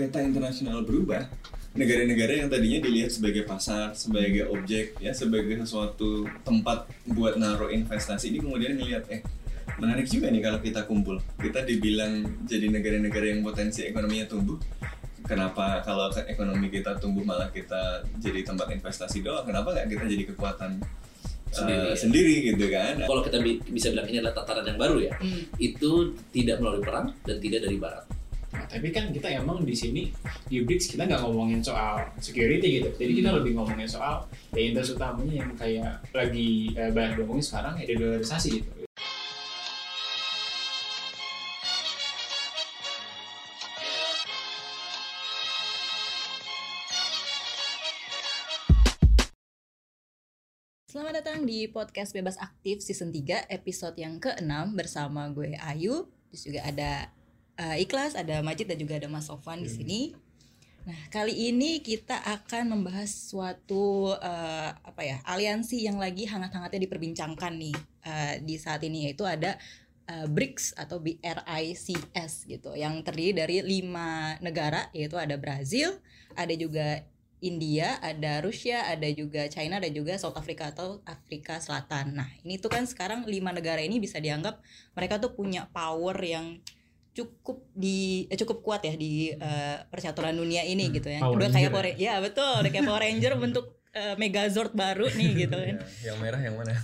peta internasional berubah, negara-negara yang tadinya dilihat sebagai pasar, sebagai objek, ya sebagai sesuatu tempat buat naruh investasi ini kemudian ngelihat eh menarik juga nih kalau kita kumpul. Kita dibilang jadi negara-negara yang potensi ekonominya tumbuh. Kenapa kalau ekonomi kita tumbuh malah kita jadi tempat investasi doang? Kenapa nggak kita jadi kekuatan Sendiri, uh, ya. sendiri gitu kan? Kalau kita bi- bisa bilang ini adalah tataran yang baru ya, Hmm. itu tidak melalui perang dan tidak dari barat. Tapi kan kita emang di sini di BRICS kita nggak ngomongin soal security gitu. Jadi kita lebih ngomongin soal ya interest utamanya yang kayak lagi eh, banyak diomongin sekarang ya dolarisasi gitu. Selamat datang di podcast Bebas Aktif season 3 episode yang ke-6 bersama gue Ayu, terus juga ada eh, Ikhlas, ada Majid dan juga ada Mas Sofan di sini. Nah, kali ini kita akan membahas suatu eh, apa ya, aliansi yang lagi hangat-hangatnya diperbincangkan nih eh, di saat ini yaitu ada eh, BRICS atau BRICS gitu yang terdiri dari lima negara yaitu ada Brazil, ada juga India, ada Rusia, ada juga China, dan juga South Africa atau Afrika Selatan. Nah, ini tuh kan sekarang lima negara ini bisa dianggap mereka tuh punya power yang cukup di eh, cukup kuat ya di eh, percaturan dunia ini gitu ya. Power Udah kayak Ranger Power, ya betul, udah kayak Power Ranger bentuk eh, Megazord baru nih gitu kan. Ya, yang merah yang mana?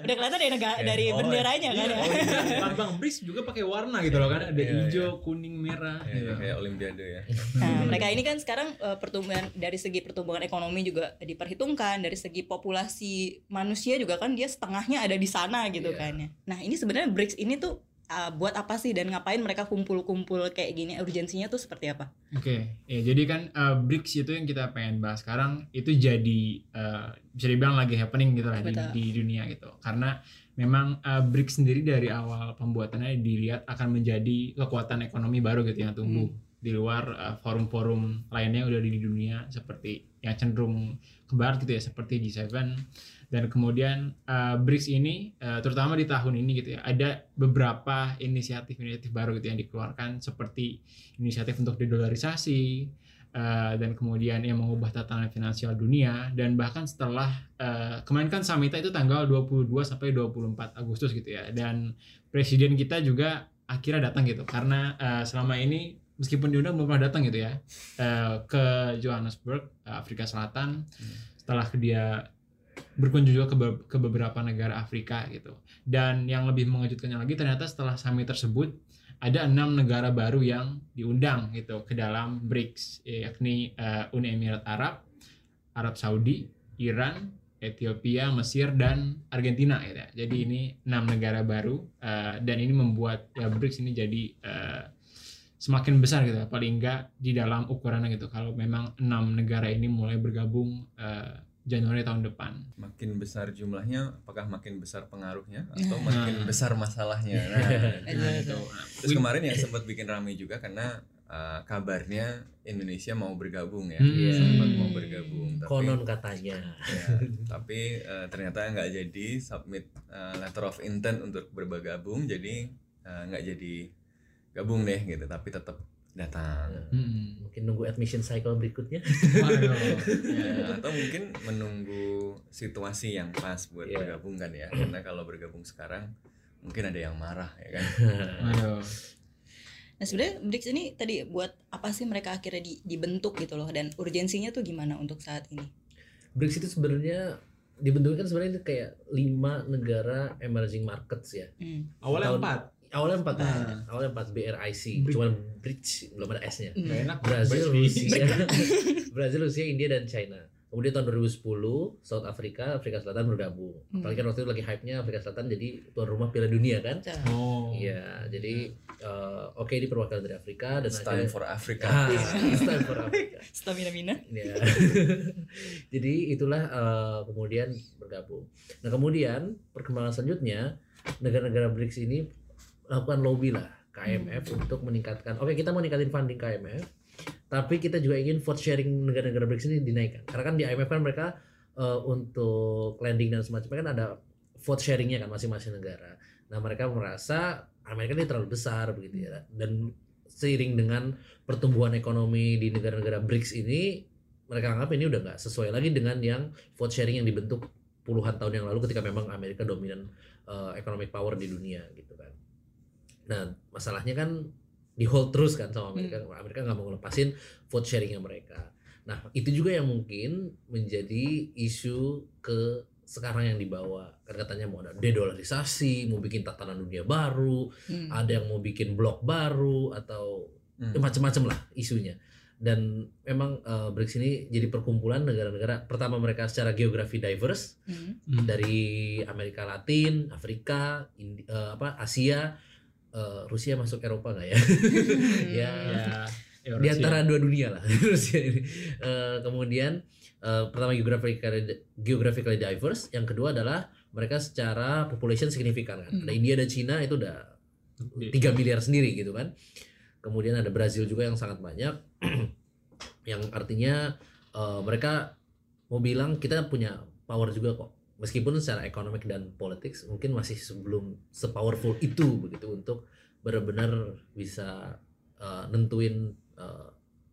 udah kelihatan dari negara dari Oh, benderanya kan. Oh, iya. Lambang BRICS juga pakai warna gitu loh kan. Ada Iya, hijau, kuning, merah. Ya, gitu. kayak Olimpiade ya. Nah, mereka ini kan sekarang eh, pertumbuhan dari segi pertumbuhan ekonomi juga diperhitungkan, dari segi populasi manusia juga kan dia setengahnya ada di sana gitu Iya. kan ya. Nah, ini sebenarnya BRICS ini tuh eh, buat apa sih dan ngapain mereka kumpul-kumpul kayak gini? Urgensinya tuh seperti apa? Oke, ya jadi kan uh, BRICS itu yang kita pengen bahas sekarang itu jadi uh, bisa dibilang lagi happening gitu lah di, Betul. di dunia gitu. Karena memang uh, BRICS sendiri dari awal pembuatannya dilihat akan menjadi kekuatan ekonomi baru gitu yang tumbuh di luar uh, forum-forum lainnya udah di dunia seperti yang cenderung ke barat gitu ya seperti G7 dan kemudian uh, BRICS ini uh, terutama di tahun ini gitu ya ada beberapa inisiatif-inisiatif baru gitu yang dikeluarkan seperti inisiatif untuk dedolarisasi uh, dan kemudian yang mengubah tatanan finansial dunia. Dan bahkan setelah uh, kemarin kan summitnya itu tanggal 22 sampai 24 Agustus gitu ya. Dan presiden kita juga akhirnya datang gitu. Karena uh, selama ini meskipun diundang belum pernah datang gitu ya uh, ke Johannesburg Afrika Selatan. Setelah dia berkunjung juga ke, be- ke beberapa negara Afrika gitu dan yang lebih mengejutkannya lagi ternyata setelah summit tersebut ada enam negara baru yang diundang gitu ke dalam BRICS yakni eh, Uni Emirat Arab, Arab Saudi, Iran, Ethiopia, Mesir dan Argentina gitu ya. Jadi ini enam negara baru eh, dan ini membuat ya BRICS ini jadi eh, semakin besar gitu ya. paling enggak di dalam ukurannya gitu kalau memang enam negara ini mulai bergabung eh, Januari tahun depan. Makin besar jumlahnya, apakah makin besar pengaruhnya atau Nah. makin besar masalahnya? Nah, gitu. betul. Terus kemarin yang sempat bikin ramai juga karena uh, kabarnya Indonesia mau bergabung ya, Hmm. sempat mau bergabung. Tapi, Konon katanya. ya, tapi uh, ternyata nggak jadi submit uh, letter of intent untuk bergabung, jadi uh, nggak jadi gabung deh gitu, tapi tetap datang. Hmm. Mungkin nunggu admission cycle berikutnya. Waduh. Ya, atau mungkin menunggu situasi yang pas buat Iya. bergabung kan ya, karena kalau bergabung sekarang mungkin ada yang marah ya kan. Waduh. Nah, sebenarnya BRICS ini tadi buat apa sih mereka akhirnya di- dibentuk gitu loh dan urgensinya tuh gimana untuk saat ini? BRICS itu sebenarnya dibentuknya kan sebenarnya itu kayak lima negara emerging markets ya. Hmm. Awalnya Tahun- empat. Awalnya empat, Nah. kan? awalnya empat BRIC, Bri- cuman BRICS belum ada S-nya. Hmm. Enak. Brazil, Rusia, Brazil, Rusia, India dan China. Kemudian tahun 2010 South Africa, Afrika Selatan bergabung. Hmm. Apalagi kan waktu itu lagi hype-nya Afrika Selatan jadi tuan rumah Piala Dunia kan. Oh. Iya, jadi eh, oke ini perwakilan dari Afrika dan It's time akhirnya- for Africa. Ah, it's time for Africa. Stamina mina. Ya. Jadi itulah eh, kemudian bergabung. Nah kemudian perkembangan selanjutnya negara-negara BRICS ini lakukan lobby lah ke IMF untuk meningkatkan. Oke kita mau ningkatin funding ke IMF, tapi kita juga ingin vote sharing negara-negara BRICS ini dinaikkan. Karena kan di IMF kan mereka eh, untuk lending dan semacamnya kan ada vote sharingnya kan masing-masing negara. Nah mereka merasa Amerika ini terlalu besar begitu ya dan seiring dengan pertumbuhan ekonomi di negara-negara BRICS ini mereka anggap ini udah nggak sesuai lagi dengan yang vote sharing yang dibentuk puluhan tahun yang lalu ketika memang Amerika dominan uh, economic power di dunia gitu kan. Nah masalahnya kan di hold terus kan sama Amerika. Amerika nggak mau ngelepasin vote sharingnya mereka. Nah itu juga yang mungkin menjadi isu ke sekarang yang dibawa kan katanya mau ada dedolarisasi, mau bikin tatanan dunia baru, Hmm. ada yang mau bikin blok baru atau Hmm. ya macam-macam lah isunya. Dan memang eh, BRICS ini jadi perkumpulan negara-negara pertama mereka secara geografi diverse Hmm. Hmm. dari Amerika Latin, Afrika, Indi- eh, apa Asia, eh, Rusia masuk Eropa nggak ya? ya ya, di antara dua dunia lah Rusia ini. Eh, kemudian eh, pertama geographically geographically diverse, yang kedua adalah mereka secara population signifikan kan. Hmm. Ada India dan Cina itu udah 3 miliar sendiri gitu kan. Kemudian ada Brazil juga yang sangat banyak yang artinya eh, mereka mau bilang kita punya power juga kok. Meskipun secara ekonomik dan politik mungkin masih sebelum sepowerful itu begitu untuk benar-benar bisa eh, nentuin eh,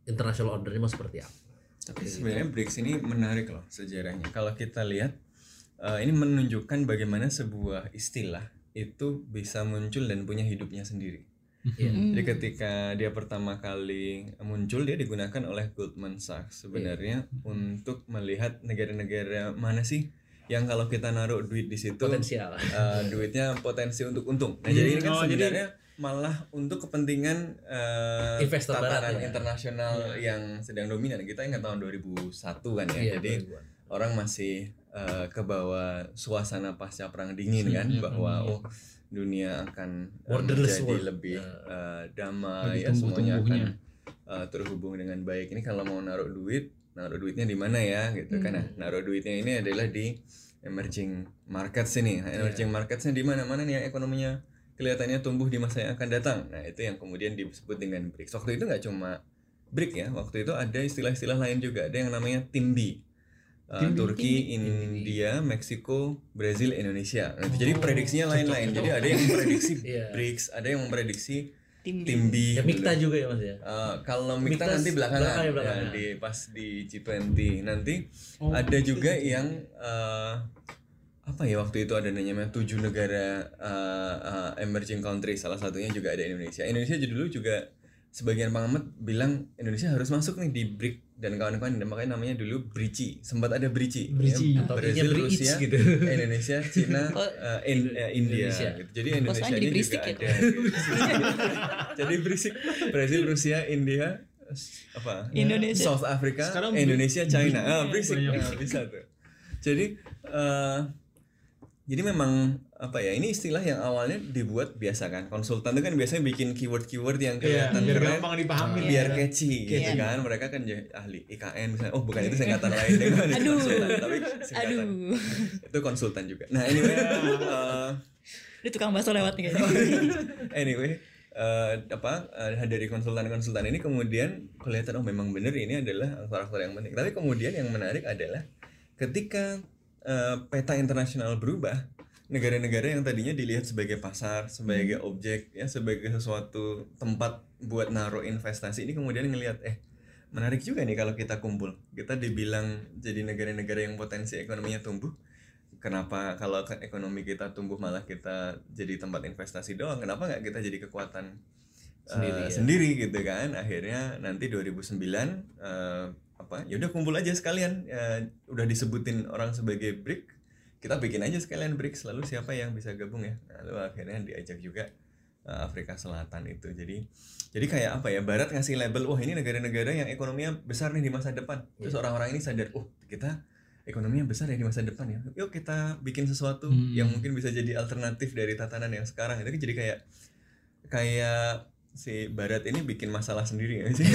international ordernya mau seperti apa. Tapi sebenarnya BRICS ini menarik loh sejarahnya. Kalau kita lihat eh, ini menunjukkan bagaimana sebuah istilah itu bisa muncul dan punya hidupnya sendiri. Iya. Hmm. Jadi ketika dia pertama kali muncul dia digunakan oleh Goldman Sachs sebenarnya untuk melihat negara-negara mana sih yang kalau kita naruh duit di situ Potensial. eh, duitnya potensi untuk untung. Nah, jadi ini kan Oh, jadi- sebenarnya malah untuk kepentingan eh, Investor ya. internasional yang sedang dominan. Kita ingat tahun 2001 kan ya. Iya, jadi orang masih eh, kebawa suasana pasca perang dingin kan Hmm, bahwa hmm. oh dunia akan Borderless menjadi world. lebih Ya. eh, damai Lebih ya semuanya akan eh, terhubung dengan baik. Ini kalau mau naruh duit, naruh duitnya di mana ya gitu kan. Nah, naruh duitnya ini adalah di emerging markets ini. Nah, emerging marketsnya di mana-mana nih yang ekonominya kelihatannya tumbuh di masa yang akan datang. Nah, itu yang kemudian disebut dengan BRICS. Waktu itu nggak cuma BRIC ya, waktu itu ada istilah-istilah lain juga. Ada yang namanya TIMBI. Uh, TIMBI, Turki. India, Meksiko, Brazil, Indonesia. Nah, itu jadi prediksinya lain-lain. Jadi ada yang memprediksi Iya. BRICS, ada yang memprediksi Tim B. TIMBI. Ya gitu. Mikta juga ya Mas ya. Uh, kalau Mikta Mikta nanti belakangan, belakang ya, ya, belakangan. di pas di G20 nanti Oh, ada juga yang uh, apa ya waktu itu ada namanya tujuh negara uh, uh, emerging country salah satunya juga ada Indonesia Indonesia dulu juga sebagian pengamat bilang Indonesia harus masuk nih di BRIC dan kawan-kawan dan makanya namanya dulu BRICI sempat ada BRICI BRICI. ya, Atau Brazil Rusia gitu. Indonesia Cina Oh, uh, in- uh, India Indonesia. gitu. jadi Oh, Indonesia ini jadi berisik juga ya, ada jadi berisik Brazil Rusia India apa Indonesia. South Africa Sekarang Indonesia China ah berisik banyak Ah, bisa tuh jadi eh, jadi memang apa ya ini istilah yang awalnya dibuat biasa kan konsultan itu kan biasanya bikin keyword-keyword yang Iya, kelihatan biar keren gampang dipahami. biar ya. catchy gitu Iya. kan mereka kan jadi ahli IKN misalnya oh bukan itu singkatan lain itu Aduh. konsultan tapi singkatan Aduh. itu konsultan juga nah anyway eh, Dia tukang bakso lewat nih kayaknya. anyway eh, apa eh, dari konsultan-konsultan ini kemudian kelihatan oh memang benar ini adalah faktor yang penting tapi kemudian yang menarik adalah ketika eh, peta internasional berubah. Negara-negara yang tadinya dilihat sebagai pasar sebagai objek ya sebagai sesuatu tempat buat naruh investasi ini kemudian ngelihat eh menarik juga nih kalau kita kumpul. Kita dibilang jadi negara-negara yang potensi ekonominya tumbuh. Kenapa kalau ekonomi kita tumbuh malah kita jadi tempat investasi doang? Kenapa nggak kita jadi kekuatan eh, Sendiri, ya. sendiri gitu kan? Akhirnya nanti 2009 eh, apa ya udah kumpul aja sekalian. Eh, udah disebutin orang sebagai BRIC kita bikin aja sekalian BRICS lalu siapa yang bisa gabung ya. Nah, lalu akhirnya diajak juga eh, Afrika Selatan itu. Jadi jadi kayak apa ya Barat ngasih label wah ini negara-negara yang ekonominya besar nih di masa depan. Terus orang-orang ini sadar oh kita ekonominya besar ya di masa depan ya. Yuk kita bikin sesuatu Hmm. yang mungkin bisa jadi alternatif dari tatanan yang sekarang. Itu jadi kayak kayak si Barat ini bikin masalah sendiri ya sih?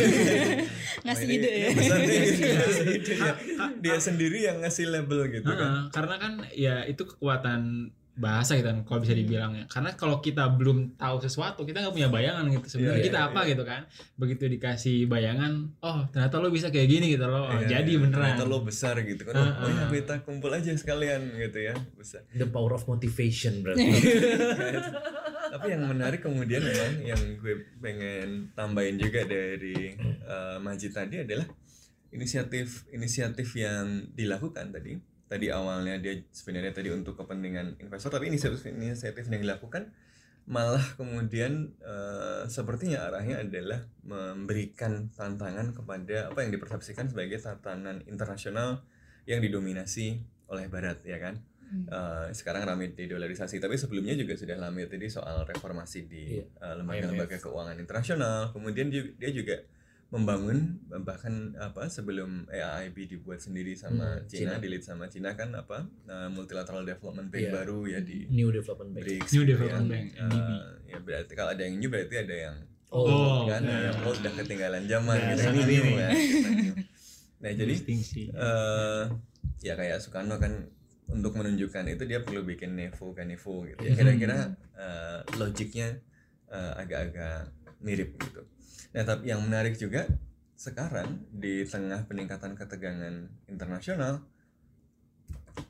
Ngasih ide. Ya. besar. Ngasih ide. Dia, dia sendiri yang ngasih label gitu kan? Heeh, karena kan ya itu kekuatan bahasa gitu kan kalau bisa dibilang ya. Karena kalau kita belum tahu sesuatu kita nggak punya bayangan gitu. Sebenarnya Iya, kita iya, apa iya. gitu kan? Begitu dikasih bayangan oh ternyata lo bisa kayak gini gitu loh. Oh, Iya, jadi iya. beneran. ternyata lo besar gitu kan. Oh, Ah, oh ya kita kumpul aja sekalian gitu ya besar The power of motivation berarti. Tapi yang menarik kemudian memang yang gue pengen tambahin juga dari eh, Majid tadi adalah inisiatif inisiatif yang dilakukan tadi. Tadi awalnya dia sebenarnya tadi untuk kepentingan investor, tapi inisiatif inisiatif yang dilakukan malah kemudian eh, sepertinya arahnya adalah memberikan tantangan kepada apa yang dipersepsikan sebagai tatanan internasional yang didominasi oleh Barat ya kan. Eh, sekarang ramai didolarisasi tapi sebelumnya juga sudah ramai tadi soal reformasi di eh, lembaga-lembaga keuangan internasional kemudian dia, dia juga membangun bahkan apa sebelum AIIB dibuat sendiri sama Hmm, Cina, Cina. di-lead sama Cina kan apa eh, multilateral development bank Iya. baru ya di New Development Bank. BRICS New gitu Development ya. Bank, Eh, NDB. ya berarti kalau ada yang new berarti ada yang Oh, Oh, kan nah. yang old udah ketinggalan zaman Nah, gitu sangat ini new ya kita new. nah jadi eh ya kayak Soekarno kan untuk menunjukkan itu dia perlu bikin nevo kan nevo gitu ya Mhm. kira-kira eh, logiknya eh, agak-agak mirip gitu nah tapi yang menarik juga sekarang di tengah peningkatan ketegangan internasional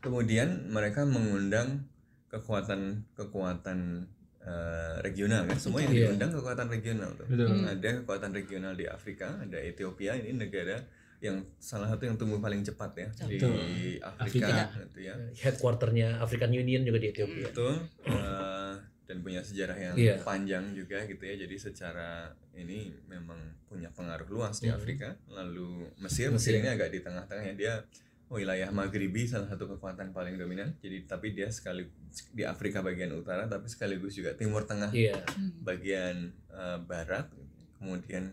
kemudian mereka mengundang kekuatan kekuatan eh, regional kan semua yang Iya. diundang kekuatan regional tuh betul Hmm. ada kekuatan regional di Afrika, ada Ethiopia ini negara yang salah satu yang tumbuh paling cepat ya di Betul. Afrika, Afrika. gitu ya. Headquarternya African Union juga di Ethiopia. Betul. eh, dan punya sejarah yang Iya. panjang juga gitu ya. Jadi secara ini memang punya pengaruh luas di Mhm. Afrika. Lalu Mesir, Mesir. Mesir ini agak di tengah-tengah ya. Dia wilayah Maghribi salah satu kekuatan paling dominan. Jadi tapi dia sekali di Afrika bagian utara tapi sekaligus juga Timur Tengah Hmm. bagian eh, barat. Kemudian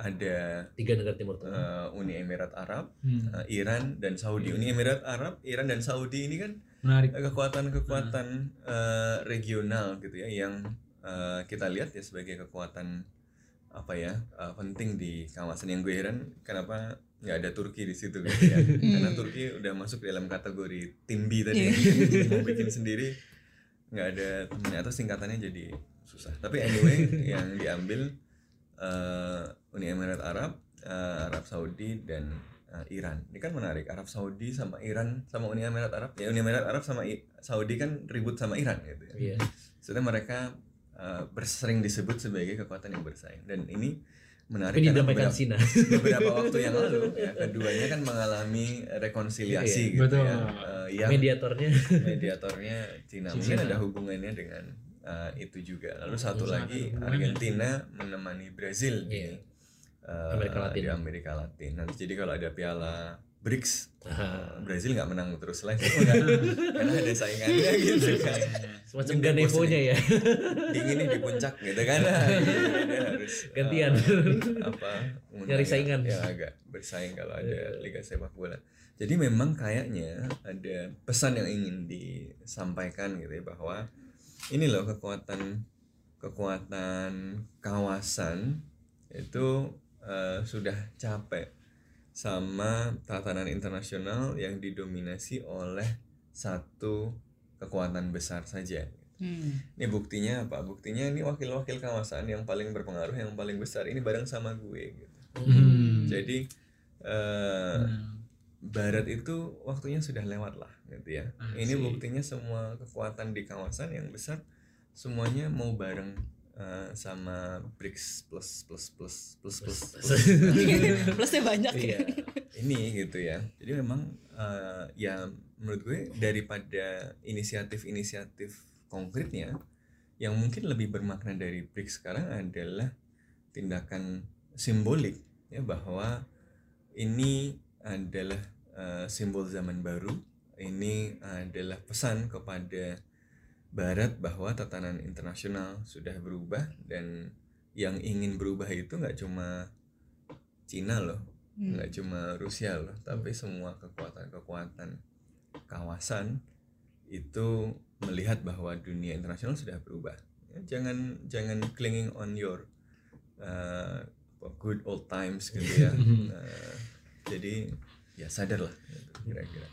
ada tiga negara Timur Tengah. eh, Uni Emirat Arab, Hmm, eh, Iran dan Saudi. Uni Emirat Arab, Iran dan Saudi ini kan menarik. kekuatan-kekuatan eh, regional gitu ya yang eh, kita lihat ya sebagai kekuatan apa ya eh, penting di kawasan yang gue heran kenapa nggak ada Turki di situ gitu ya. Karena Turki udah masuk dalam kategori timbi tadi. Mau bikin sendiri nggak ada temennya atau singkatannya jadi susah. Tapi anyway yang diambil eh, Uni Emirat Arab eh, Arab Saudi dan eh, Iran ini kan menarik Arab Saudi sama Iran sama Uni Emirat Arab ya Uni Emirat Arab sama I- Saudi kan ribut sama Iran gitu ya Iya. Sebenarnya mereka eh, bersering disebut sebagai kekuatan yang bersaing dan ini Tapi menarik karena didamaikan beberapa, Cina. beberapa waktu yang lalu ya keduanya kan mengalami rekonsiliasi gitu Betul. ya Eh, yang Mediatornya mediatornya Cina Cina. mungkin ada hubungannya dengan uh, itu juga lalu satu lagi. Argentina menemani Brazil di Iya. uh, Amerika Latin. di Amerika Latin nanti jadi kalau ada piala BRICS uh, Brazil nggak menang terus lagi Enggak. karena ada saingannya gitu kan semacam ganevonya ya. dingin nih di puncak gitu kan Dia harus Gantian. uh, apa Nyari saingan. ya agak bersaing kalau ada Iya. liga sepak bola jadi memang kayaknya ada pesan yang ingin disampaikan gitu ya bahwa ini loh kekuatan kekuatan kawasan itu eh, sudah capek sama tatanan internasional yang didominasi oleh satu kekuatan besar saja Hmm. ini buktinya apa? Buktinya ini wakil-wakil kawasan yang paling berpengaruh, yang paling besar ini bareng sama gue gitu. Hmm. Jadi eh, Nah, Barat itu waktunya sudah lewat lah gitu ya. Ah, ini buktinya semua kekuatan di kawasan yang besar semuanya mau bareng eh, sama BRICS plus plus plus plus plus, plus. Plusnya banyak Iya. ya. ini gitu ya. Jadi memang eh, ya menurut gue daripada inisiatif-inisiatif konkretnya yang mungkin lebih bermakna dari BRICS sekarang adalah tindakan simbolik ya bahwa ini adalah eh, simbol zaman baru. Ini adalah pesan kepada Barat bahwa tatanan internasional sudah berubah dan yang ingin berubah itu nggak cuma Cina loh, Hmm. nggak cuma Rusia loh, tapi semua kekuatan-kekuatan kawasan itu melihat bahwa dunia internasional sudah berubah. Ya, jangan jangan clinging on your uh, good old times gitu ya. Uh, jadi ya sadar lah gitu, kira-kira.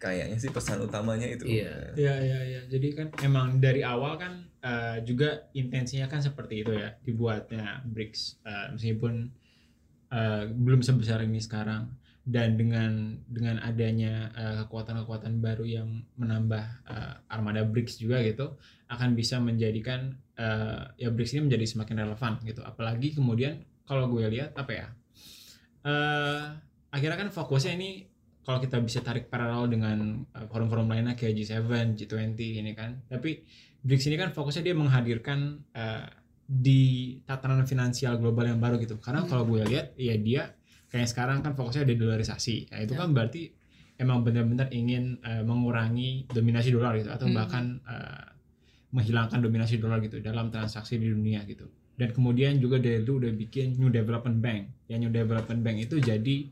Kayaknya sih pesan utamanya itu. Iya. Uh, ya ya ya jadi kan emang dari awal kan eh, juga intensinya kan seperti itu ya dibuatnya BRICS Eh, meskipun eh, belum sebesar ini sekarang dan dengan dengan adanya kekuatan-kekuatan baru yang menambah eh, armada BRICS juga gitu akan bisa menjadikan eh, ya BRICS ini menjadi semakin relevan gitu apalagi kemudian kalau gue lihat apa ya eh akhirnya kan fokusnya ini kalau kita bisa tarik paralel dengan eh, forum-forum lainnya kayak G7, G20 ini kan tapi BRICS ini kan fokusnya dia menghadirkan eh, di tatanan finansial global yang baru gitu karena Hmm. kalau gue lihat ya dia kayak sekarang kan fokusnya di dolarisasi nah, itu Ya. kan berarti emang benar-benar ingin eh, mengurangi dominasi dolar gitu atau Hmm. bahkan eh, menghilangkan dominasi dolar gitu dalam transaksi di dunia gitu dan kemudian juga dari dulu udah bikin New Development Bank ya New Development Bank itu jadi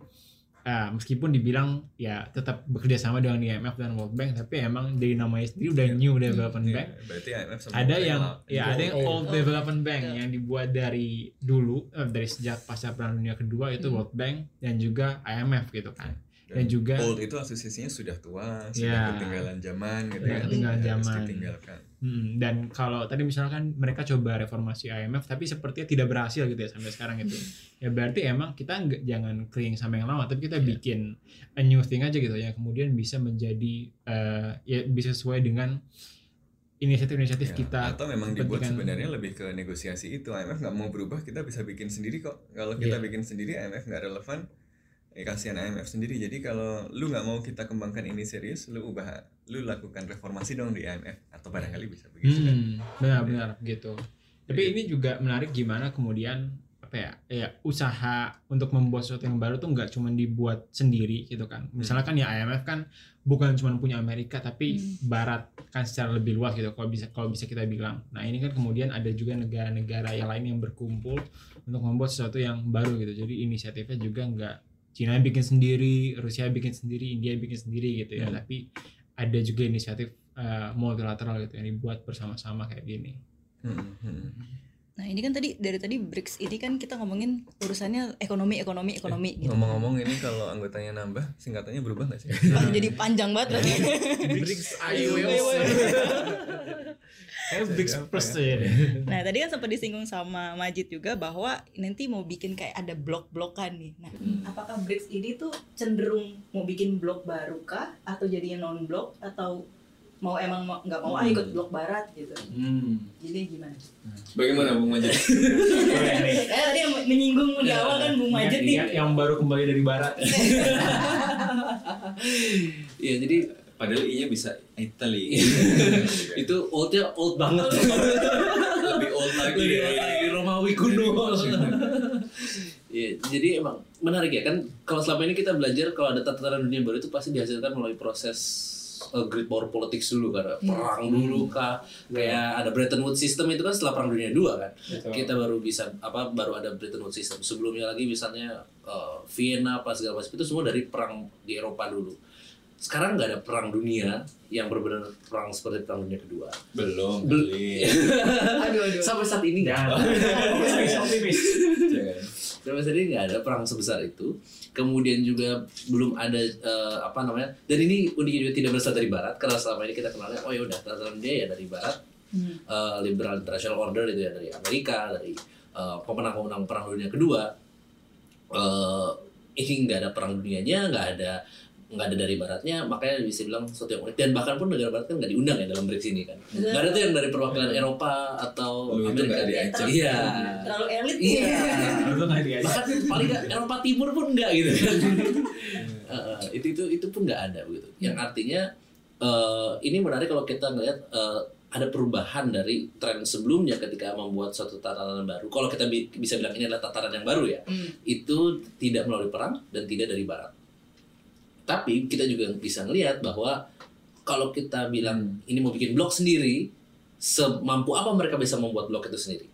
eh, meskipun dibilang ya tetap bekerja sama dengan IMF dan World Bank tapi emang dari namanya sendiri udah Iya. New Development Iya, Bank berarti IMF sama ada yang ya ada yang Oh. Old Oh. Development Bank Betul. yang dibuat dari dulu eh, dari sejak pasca perang dunia kedua itu Hmm. World Bank dan juga IMF gitu kan dan juga Old itu asosiasinya sudah tua, Ya. sudah ketinggalan zaman gitu ya. ketinggalan Harus zaman. ditinggalkan. Hmm, dan kalau tadi misalkan mereka coba reformasi IMF tapi sepertinya tidak berhasil gitu ya sampai sekarang itu. Ya berarti emang kita nggak jangan clinging sama yang lama tapi kita Iya. bikin a new thing aja gitu ya kemudian bisa menjadi eh, ya bisa sesuai dengan inisiatif-inisiatif Ya, kita. atau memang dibuat kepentingan- sebenarnya lebih ke negosiasi itu IMF nggak mau berubah kita bisa bikin sendiri kok kalau kita Iya. bikin sendiri IMF nggak relevan ya kasihan IMF sendiri jadi kalau lu nggak mau kita kembangkan ini serius lu ubah lu lakukan reformasi dong di IMF atau barangkali bisa begitu kan Hmm, benar-benar gitu. Tapi ini juga menarik gimana kemudian apa ya, ya usaha untuk membuat sesuatu yang baru tuh nggak cuma dibuat sendiri gitu kan. Misalnya kan ya IMF kan bukan cuma punya Amerika tapi Hmm. Barat kan secara lebih luas gitu kalau bisa kalau bisa kita bilang. Nah ini kan kemudian ada juga negara-negara yang lain yang berkumpul untuk membuat sesuatu yang baru gitu. Jadi inisiatifnya juga nggak Cina bikin sendiri, Rusia bikin sendiri, India bikin sendiri gitu ya. Hmm. Tapi ada juga inisiatif eh, multilateral gitu yang dibuat bersama-sama kayak gini. Hmm, hmm. Nah ini kan tadi dari tadi BRICS ini kan kita ngomongin urusannya ekonomi ekonomi ekonomi gitu. ngomong-ngomong ini kalau anggotanya nambah singkatannya berubah nggak sih Wah, jadi panjang banget berarti. BRICS Jadi Bricks apa Plus ya? Nah tadi kan sempat disinggung sama Majid juga bahwa nanti mau bikin kayak ada blok-blokan nih. Nah apakah BRICS ini tuh cenderung mau bikin blok baru kah atau jadinya non blok atau mau emang nggak mau ah Hmm. ikut blok barat gitu. Hmm. Jadi gimana? bagaimana Bung Majid eh tadi yang menyinggung di awal kan Bung Majid nih. Yang, yang baru kembali dari barat. Iya jadi padahal i nya bisa Italy itu oldnya old banget. lebih old lagi Lebih ya. old lagi Romawi kuno. Iya, jadi emang menarik ya kan kalau selama ini kita belajar kalau ada tatanan dunia baru itu pasti dihasilkan melalui proses uh, great power politics dulu karena perang dulu kah? Kayak ada Bretton Woods system itu kan setelah perang dunia dua kan. Kita baru bisa apa baru ada Bretton Woods system. Sebelumnya lagi misalnya uh, Vienna apa segala macam itu semua dari perang di Eropa dulu sekarang nggak ada perang dunia yang benar-benar perang seperti perang dunia kedua belum Bel-. Aduh aduh. sampai saat ini nggak ada optimis. Jangan. sampai saat ini nggak ada perang sebesar itu kemudian juga belum ada eh, apa namanya dan ini uniknya juga tidak berasal dari barat karena selama ini kita kenalnya oh ya udah dia ya dari barat Hmm. eh, liberal international order itu ya dari Amerika dari eh, pemenang-pemenang perang dunia kedua eh ini nggak ada perang dunianya nggak ada nggak ada dari baratnya makanya bisa bilang sesuatu yang unik. Dan bahkan pun negara barat kan nggak diundang ya dalam BRICS ini kan. Nggak ada tuh yang dari perwakilan Eropa atau Lu itu Amerika. nggak diajak. iya. Terlalu elit iya. Itu nggak diajak. bahkan paling nggak Eropa Timur pun enggak gitu kan. Eh, itu itu itu pun nggak ada begitu. Yang artinya eh, ini menarik kalau kita ngelihat eh, ada perubahan dari tren sebelumnya ketika membuat suatu tatanan baru. Kalau kita bi- bisa bilang ini adalah tatanan yang baru ya. Hmm. itu tidak melalui perang dan tidak dari barat tapi kita juga bisa ngelihat bahwa kalau kita bilang ini mau bikin blok sendiri semampu apa mereka bisa membuat blok itu sendiri?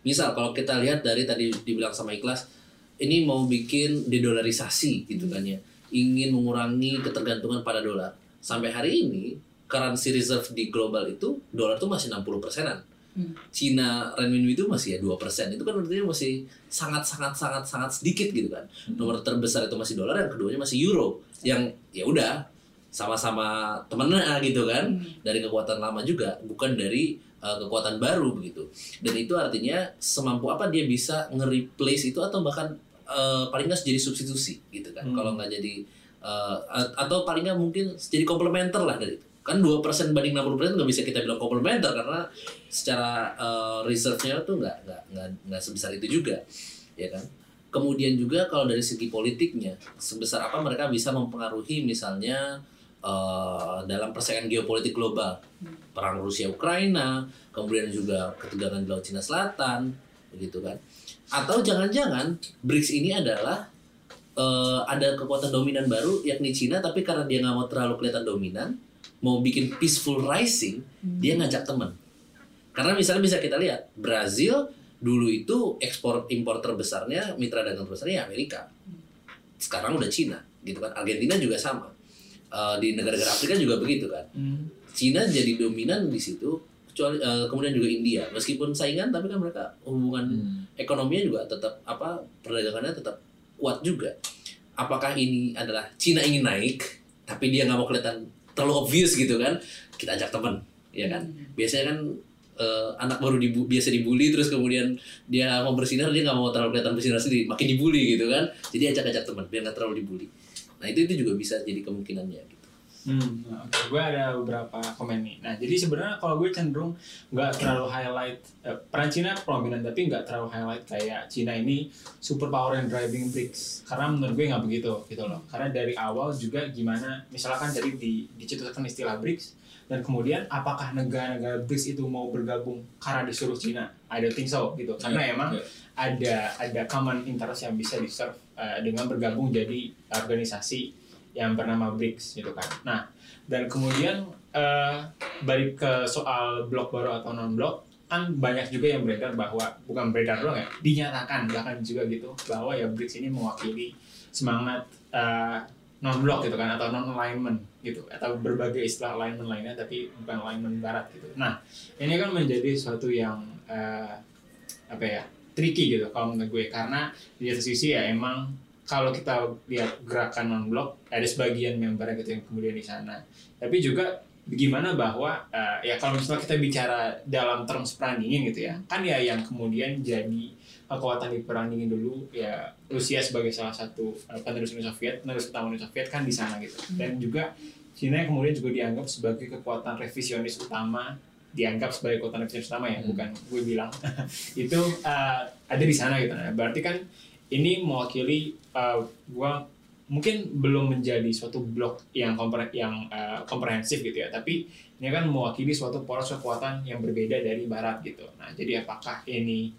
Misal kalau kita lihat dari tadi dibilang sama ikhlas ini mau bikin dedolarisasi gitu kan ya. Ingin mengurangi ketergantungan pada dolar. Sampai hari ini currency reserve di global itu dolar tuh masih 60 persenan Hmm. Cina renminbi itu masih ya 2% itu kan artinya masih sangat sangat sangat sangat sedikit gitu kan nomor terbesar itu masih dolar yang keduanya masih euro yang ya udah sama-sama temennya gitu kan Hmm. dari kekuatan lama juga bukan dari uh, kekuatan baru begitu dan itu artinya semampu apa dia bisa nge-replace itu atau bahkan eh, paling nggak jadi substitusi gitu kan Hmm. kalau nggak jadi a- atau paling nggak mungkin jadi komplementer lah dari itu kan dua persen banding 60% nggak bisa kita bilang komplementer karena secara eh, reserve-nya tuh nggak nggak nggak sebesar itu juga ya kan? Kemudian juga kalau dari segi politiknya sebesar apa mereka bisa mempengaruhi misalnya eh, dalam persaingan geopolitik global. Perang Rusia Ukraina kemudian juga ketegangan di laut Cina Selatan begitu kan? Atau jangan-jangan BRICS ini adalah eh, ada kekuatan dominan baru yakni Cina tapi karena dia nggak mau terlalu kelihatan dominan mau bikin peaceful rising dia ngajak teman karena misalnya bisa kita lihat Brazil dulu itu ekspor impor terbesarnya mitra dagang terbesarnya ya Amerika. Sekarang udah Cina gitu kan. Argentina juga sama. Eh, di negara-negara Afrika juga begitu kan. Hmm. Cina jadi dominan di situ kecuali eh, kemudian juga India. Meskipun saingan tapi kan mereka hubungan Hmm. ekonominya juga tetap apa perdagangannya tetap kuat juga. Apakah ini adalah Cina ingin naik tapi dia nggak mau kelihatan terlalu obvious gitu kan kita ajak teman ya kan? Biasanya kan eh, anak baru dibu biasa dibully terus kemudian dia mau bersinar dia nggak mau terlalu kelihatan bersinar sendiri makin dibully gitu kan? Jadi ajak-ajak teman biar nggak terlalu dibully. Nah itu itu juga bisa jadi kemungkinannya gitu Hmm, oke. gue ada beberapa komen nih. Nah, jadi sebenarnya kalau gue cenderung nggak terlalu highlight eh, peran Cina prominent, tapi nggak terlalu highlight kayak Cina ini super power and driving BRICS. Karena menurut gue nggak begitu gitu loh. Karena dari awal juga gimana, misalkan tadi di, dicetuskan istilah BRICS, dan kemudian apakah negara-negara BRICS itu mau bergabung karena disuruh Cina? I don't think so gitu. Karena Iya, emang iya. ada ada common interest yang bisa di-serve eh, dengan bergabung jadi organisasi yang bernama BRICS gitu kan. Nah, dan kemudian eh, balik ke soal blok baru atau non blok kan banyak juga yang beredar bahwa bukan beredar doang ya dinyatakan bahkan juga gitu bahwa ya BRICS ini mewakili semangat eh, non blok gitu kan atau non alignment gitu atau berbagai istilah alignment lainnya tapi bukan alignment barat gitu. Nah ini kan menjadi suatu yang eh, apa ya tricky gitu kalau menurut gue karena di satu sisi ya emang kalau kita lihat gerakan non blok ada sebagian membernya gitu yang kemudian di sana. Tapi juga bagaimana bahwa eh, ya kalau misalnya kita bicara dalam terms perang dingin gitu ya kan ya yang kemudian jadi kekuatan di perang dingin dulu ya Rusia sebagai salah satu eh, penerus Uni Soviet penerus utama Uni Soviet kan di sana gitu. Dan juga Cina yang kemudian juga dianggap sebagai kekuatan revisionis utama dianggap sebagai kekuatan revisionis utama ya Hmm. bukan gue bilang. Itu eh, ada di sana gitu. Nah berarti kan ini mewakili uh, gua mungkin belum menjadi suatu blok yang kompre yang uh, komprehensif gitu ya. Tapi ini kan mewakili suatu poros kekuatan yang berbeda dari barat gitu. Nah jadi apakah ini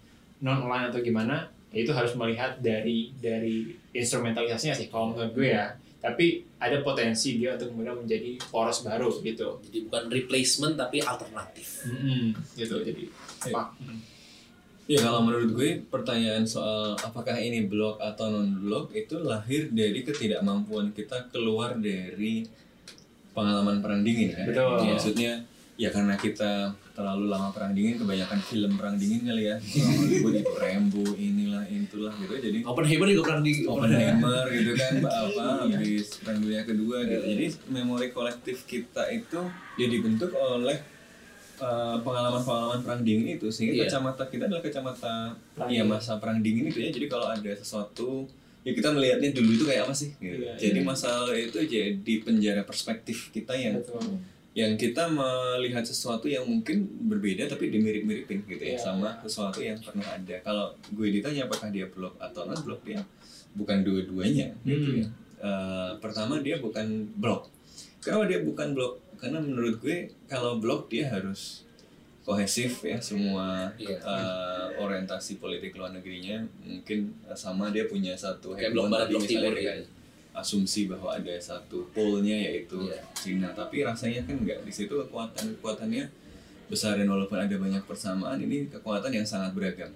non aligned atau gimana? Ya itu harus melihat dari dari instrumentalisasinya sih kalau menurut gue ya. Tapi ada potensi dia untuk kemudian menjadi poros baru gitu. Jadi bukan replacement tapi alternatif. Mm-mm, gitu. Jadi Iya. Mm. Ya kalau menurut gue pertanyaan soal apakah ini blok atau non blok itu lahir dari ketidakmampuan kita keluar dari pengalaman perang dingin kan. Betul. Maksudnya ya karena kita terlalu lama perang dingin kebanyakan film perang dingin kali ya. Hollywood itu Rambo inilah itulah gitu jadi Oppenheimer juga pernah di Oppenheimer gitu kan apa habis perang dunia kedua gitu. Jadi memori kolektif kita itu ya dibentuk oleh uh, pengalaman-pengalaman perang dingin itu sehingga Iya. kacamata kita adalah kacamata Perang ya masa perang dingin itu ya. Jadi kalau ada sesuatu ya kita melihatnya dulu itu kayak apa sih gitu. Iya, jadi iya. masalah itu jadi penjara perspektif kita yang Betul. yang kita melihat sesuatu yang mungkin berbeda tapi dimirip-miripin gitu ya Iya. sama sesuatu yang pernah ada. Kalau gue ditanya apakah dia blok atau non blok dia bukan dua-duanya gitu Hmm. ya. Eh, pertama dia bukan blok. Kenapa dia bukan blok? Karena menurut gue kalau blok dia harus kohesif ya semua Iya. eh, orientasi politik luar negerinya mungkin sama dia punya satu Kayak blok barat, timur gitu. asumsi bahwa ada satu polnya yaitu Iya. Cina tapi rasanya kan enggak di situ kekuatan kekuatannya besar dan walaupun ada banyak persamaan ini kekuatan yang sangat beragam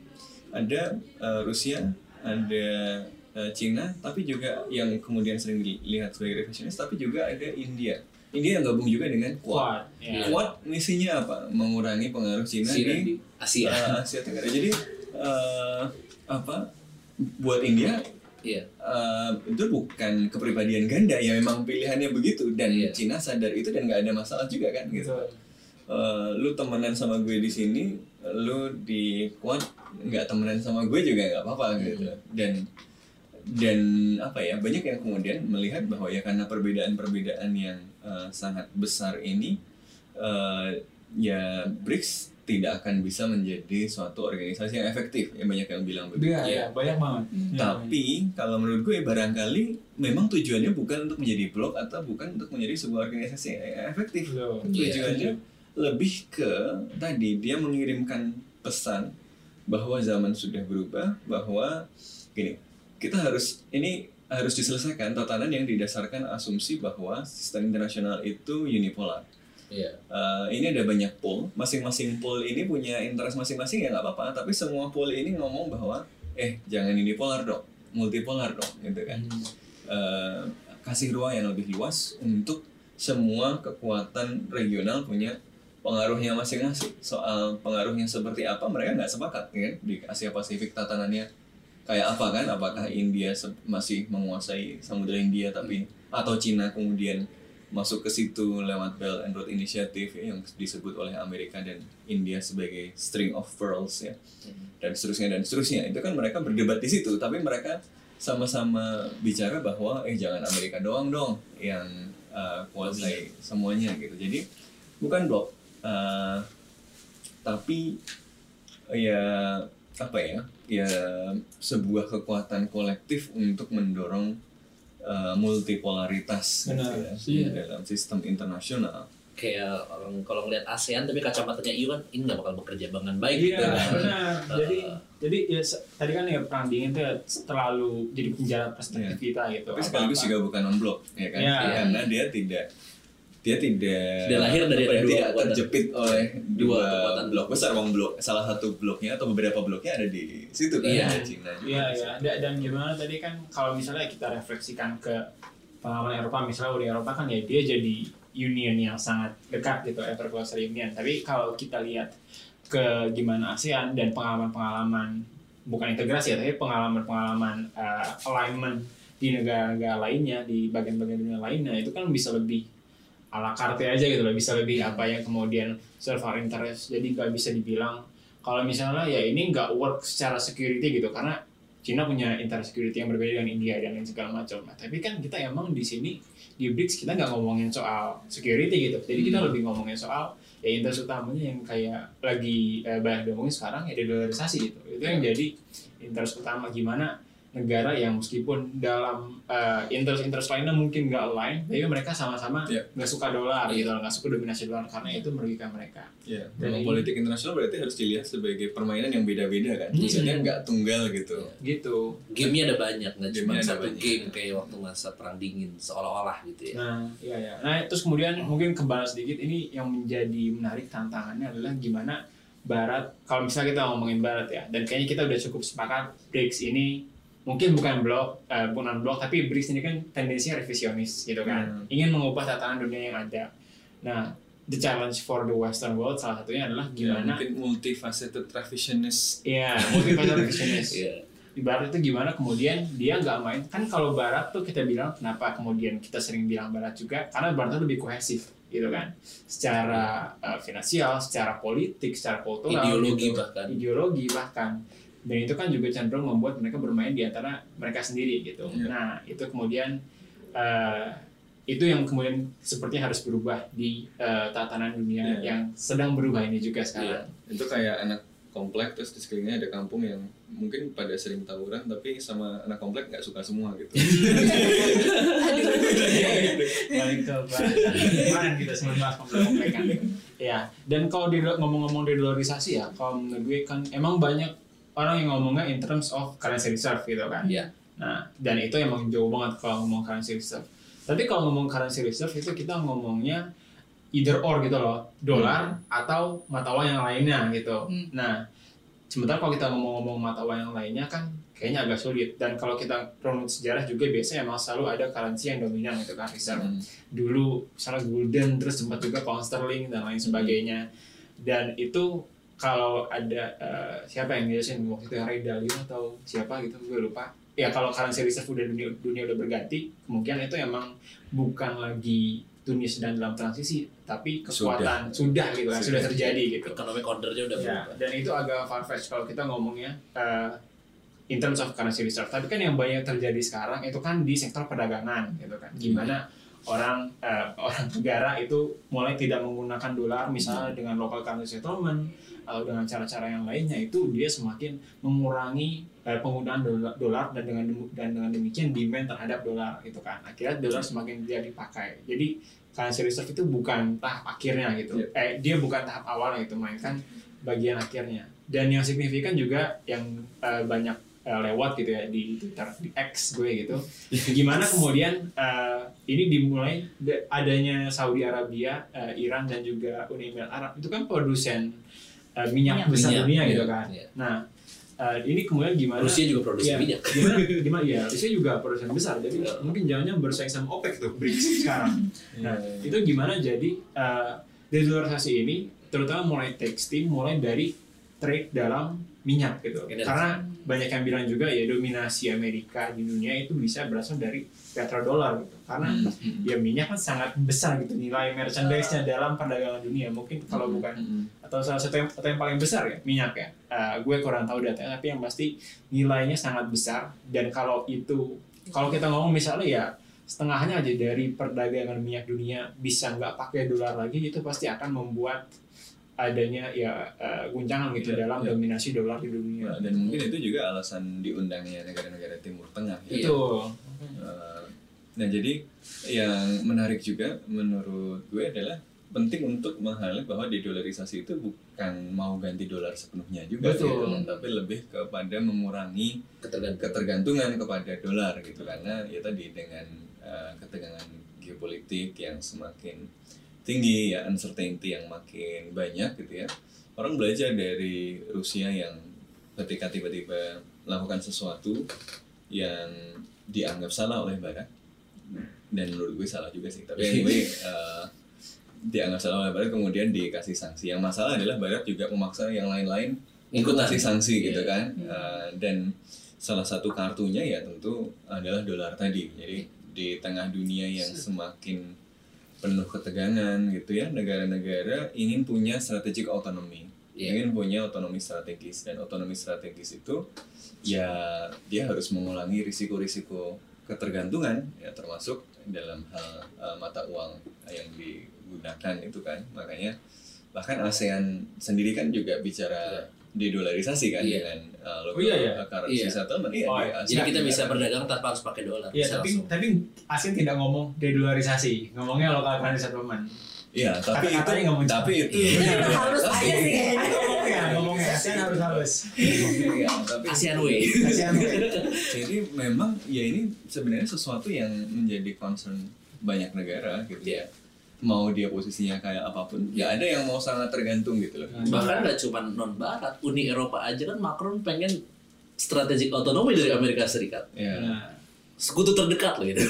ada eh, Rusia ada eh, Cina tapi juga yang kemudian sering dilihat sebagai revisionis tapi juga ada India India yang gabung juga dengan Quad. Kuat ya. Quad misinya apa? Mengurangi pengaruh Cina, Cina di di Asia. Eh, Asia Tenggara. Jadi eh, apa buat India iya. eh, itu bukan kepribadian ganda ya memang pilihannya begitu. Dan Iya. Cina sadar itu dan nggak ada masalah juga kan gitu. Eh, lu temenan sama gue di sini lu di kuat nggak temenan sama gue juga nggak apa-apa gitu. Dan dan apa ya banyak yang kemudian melihat bahwa ya karena perbedaan-perbedaan yang eh, sangat besar ini eh, ya BRICS tidak akan bisa menjadi suatu organisasi yang efektif ya banyak yang bilang begitu Iya, iya, banyak banget. Ya, tapi kalau menurut gue barangkali memang tujuannya bukan untuk menjadi blog atau bukan untuk menjadi sebuah organisasi yang efektif betul. Iya. tujuannya lebih ke tadi dia mengirimkan pesan bahwa zaman sudah berubah bahwa gini kita harus ini harus diselesaikan. Tatanan yang didasarkan asumsi bahwa sistem internasional itu unipolar. Iya. Eh, ini ada banyak pool. Masing-masing pool ini punya interest masing-masing ya nggak apa-apa. Tapi semua pool ini ngomong bahwa eh jangan unipolar dong multipolar dong gitu kan. Eh, kasih ruang yang lebih luas untuk semua kekuatan regional punya pengaruhnya masing-masing. Soal pengaruhnya seperti apa mereka nggak sepakat ya kan? di Asia Pasifik tatanannya kayak apa kan? Apakah India masih menguasai Samudra India tapi atau Cina kemudian masuk ke situ lewat Belt and Road Initiative ya, yang disebut oleh Amerika dan India sebagai string of pearls ya. Dan seterusnya dan seterusnya. Itu kan mereka berdebat di situ tapi mereka sama-sama bicara bahwa eh jangan Amerika doang dong yang uh, kuasai semuanya gitu. Jadi bukan blok uh, tapi ya apa ya ya sebuah kekuatan kolektif untuk mendorong uh, multipolaritas gitu Benar, ya, iya. dalam sistem internasional Kayak orang kalau ngeliat ASEAN tapi kacamatanya EU kan ini nggak bakal bekerja dengan baik Iya, gitu kan. benar. Jadi Uh, jadi ya tadi kan ya perang dingin itu ya terlalu jadi penjara perspektif kita gitu. tapi sekaligus juga bukan non blok ya kan Iya. karena dia tidak dia tidak Dia lahir dari apa ya, dua tidak kekuatan. terjepit oleh Dua dua, kekuatan. blok besar bang blok salah satu bloknya atau beberapa bloknya ada di situ kan Iya. ada Cina juga Iya ya situ. dan gimana tadi kan kalau misalnya kita refleksikan ke pengalaman Eropa misalnya Uni Eropa kan ya dia jadi union yang sangat dekat gitu ever closer union tapi kalau kita lihat ke gimana ASEAN dan pengalaman-pengalaman bukan integrasi ya tapi pengalaman-pengalaman uh, alignment di negara-negara lainnya di bagian-bagian dunia lainnya itu kan bisa lebih ala carte aja gitu loh bisa lebih apa yang kemudian serve our interest jadi nggak bisa dibilang kalau misalnya ya ini nggak work secara security gitu karena Cina punya interest security yang berbeda dengan India dan lain segala macam. Nah, tapi kan kita emang di sini di BRICS kita nggak ngomongin soal security gitu. Jadi kita Hmm. lebih ngomongin soal ya interest utamanya yang kayak lagi eh, banyak diomongin sekarang ya dedolarisasi gitu. Itu yang jadi interest utama gimana negara yang meskipun dalam eh, interest-interest lainnya mungkin nggak align, tapi mereka sama-sama Iya. nggak suka dolar gitu, nggak suka dominasi dolar karena itu merugikan mereka. Iya, Dan ini- politik internasional berarti harus dilihat sebagai permainan yang beda-beda kan. Hmm. Maksudnya nggak tunggal gitu. Gitu. Gamenya ada banyak, nggak cuma satu banyak. game kayak waktu masa perang dingin seolah-olah gitu ya. Nah, iya ya. Nah, terus kemudian mungkin kembali sedikit ini yang menjadi menarik tantangannya adalah gimana Barat, kalau misalnya kita ngomongin Barat ya, dan kayaknya kita udah cukup sepakat BRICS ini mungkin bukan blok, eh, bukan blok, tapi BRICS ini kan tendensinya revisionis gitu kan, Hmm. ingin mengubah tatanan dunia yang ada. Nah, the challenge for the Western world salah satunya adalah Ya, gimana, mungkin multifaceted revisionist. ya, motivasi revisionis. Iya. di barat itu gimana kemudian dia nggak main kan kalau barat tuh kita bilang kenapa kemudian kita sering bilang barat juga karena barat tuh lebih kohesif gitu kan secara uh, finansial secara politik secara kultural Ideologi gitu. bahkan. ideologi bahkan dan itu kan juga cenderung membuat mereka bermain di antara mereka sendiri gitu Iya. nah itu kemudian uh, itu yang kemudian sepertinya harus berubah di uh, tatanan dunia Iya. yang sedang berubah ini juga sekarang Itu kayak anak komplek terus di sekelilingnya ada kampung yang mungkin pada sering tawuran tapi sama anak komplek nggak suka semua gitu. ke bahasan kemarin kita sempat bahas komplek kan ya dan kalau di ngomong-ngomong dedolarisasi ya kalau menurut gue kan emang banyak orang yang ngomongnya in terms of currency reserve gitu kan. Iya. nah dan itu emang jauh banget kalau ngomong currency reserve. Tapi kalau ngomong currency reserve itu kita ngomongnya either or gitu loh dolar atau mata uang yang lainnya gitu. Hmm. nah sementara kalau kita ngomong-ngomong mata uang yang lainnya kan kayaknya agak sulit. Dan kalau kita runut sejarah juga biasanya emang selalu ada currency yang dominan gitu kan reserve. Hmm. dulu misalnya golden terus sempat juga pound sterling dan lain sebagainya. Dan itu kalau ada eh, siapa yang ngejelasin waktu itu Ray Dalio atau siapa gitu gue lupa ya kalau currency reserve udah dunia dunia udah berganti kemungkinan itu emang bukan lagi dunia sedang dalam transisi tapi kekuatan sudah, gitu kan sudah Sudah. terjadi gitu Ekonomi ordernya udah Ya, berubah. dan itu agak far fetched kalau kita ngomongnya eh, in terms of currency reserve. Tapi kan yang banyak terjadi sekarang itu kan di sektor perdagangan gitu kan. Gimana orang eh, orang negara itu mulai tidak menggunakan dolar misalnya dengan local currency settlement atau dengan cara-cara yang lainnya itu dia semakin mengurangi eh, penggunaan dolar, dan dengan dan dengan demikian demand terhadap dolar gitu kan. Akhirnya dolar semakin tidak dipakai. Jadi currency reserve itu bukan tahap akhirnya gitu. Eh dia bukan tahap awalnya itu melainkan bagian akhirnya. Dan yang signifikan juga yang eh, banyak eh, lewat gitu ya di Twitter di X gue gitu. Gimana kemudian eh, ini dimulai adanya Saudi Arabia, eh, Iran dan juga Uni Emirat Arab itu kan produsen eh, minyak, Minyak. besar Minyak, dunia iya, gitu kan. iya. Nah eh, ini kemudian gimana? Rusia juga produksi Iya. minyak. Gimana, gimana ya? Rusia juga produsen besar, jadi Iya. mungkin jangan bersaing sama OPEC tuh BRICS sekarang. Nah, itu gimana jadi uh, dedolarisasi ini terutama mulai tekstil mulai dari trade dalam minyak gitu. Energi. Karena banyak yang bilang juga ya dominasi Amerika di dunia itu bisa berasal dari petrodolar gitu. Karena ya minyak kan sangat besar gitu nilai merchandise-nya dalam perdagangan dunia. Mungkin kalau bukan atau salah satu yang, atau yang paling besar ya minyak ya. Uh, gue kurang tahu datanya tapi yang pasti nilainya sangat besar dan kalau itu kalau kita ngomong misalnya ya setengahnya aja dari perdagangan minyak dunia bisa nggak pakai dolar lagi itu pasti akan membuat adanya ya uh, guncangan gitu Iya, dalam iya. dominasi dolar di dunia. Nah, dan mungkin itu juga alasan diundangnya negara-negara Timur Tengah. ya. Itu Uh, nah jadi yang menarik juga menurut gue adalah penting untuk meng-highlight bahwa dedolarisasi itu bukan mau ganti dolar sepenuhnya juga Betul. gitu, tapi lebih kepada mengurangi Ketergantungan. ketergantungan kepada dolar gitu karena ya tadi dengan uh, ketegangan geopolitik yang semakin tinggi ya uncertainty yang makin banyak gitu ya. Orang belajar dari Rusia yang ketika tiba-tiba melakukan sesuatu yang dianggap salah oleh Barat dan menurut gue salah juga sih tapi anyway uh, dianggap salah oleh Barat kemudian dikasih sanksi. Yang masalah adalah Barat juga memaksa yang lain-lain ikut kasih sanksi gitu Iya. kan. Uh, dan salah satu kartunya ya tentu adalah dolar tadi. Jadi di tengah dunia yang semakin penuh ketegangan gitu ya. Negara-negara ingin punya strategic autonomy. Iya. ingin punya otonomi strategis. Dan otonomi strategis itu ya dia harus mengulangi risiko-risiko ketergantungan ya termasuk dalam hal uh, mata uang yang digunakan itu kan. Makanya bahkan ASEAN sendiri kan juga bicara dedolarisasi kan Iya. dengan uh, local Oh, iya, iya. currency Iya. settlement iya Oh, iya. Jadi kita bisa berdagang tanpa harus pakai dolar. Iya, tapi langsung. tapi ASEAN tidak ngomong dedolarisasi, ngomongnya local currency settlement. Iya, tapi itu tapi itu Iya, itu halus aja sih. Ngomongnya, ngomongnya ASEAN harus halus. Iya, tapi ASEAN Way. ASEAN Jadi memang ya ini sebenarnya sesuatu yang menjadi concern banyak negara gitu ya. Mau dia posisinya kayak apa pun, ya ada yang mau sangat tergantung gitu loh. Bahkan nggak cuma non Barat, Uni Eropa aja kan Macron pengen strategik otonomi dari Amerika Serikat. Ya, Nah, Sekutu terdekat loh itu.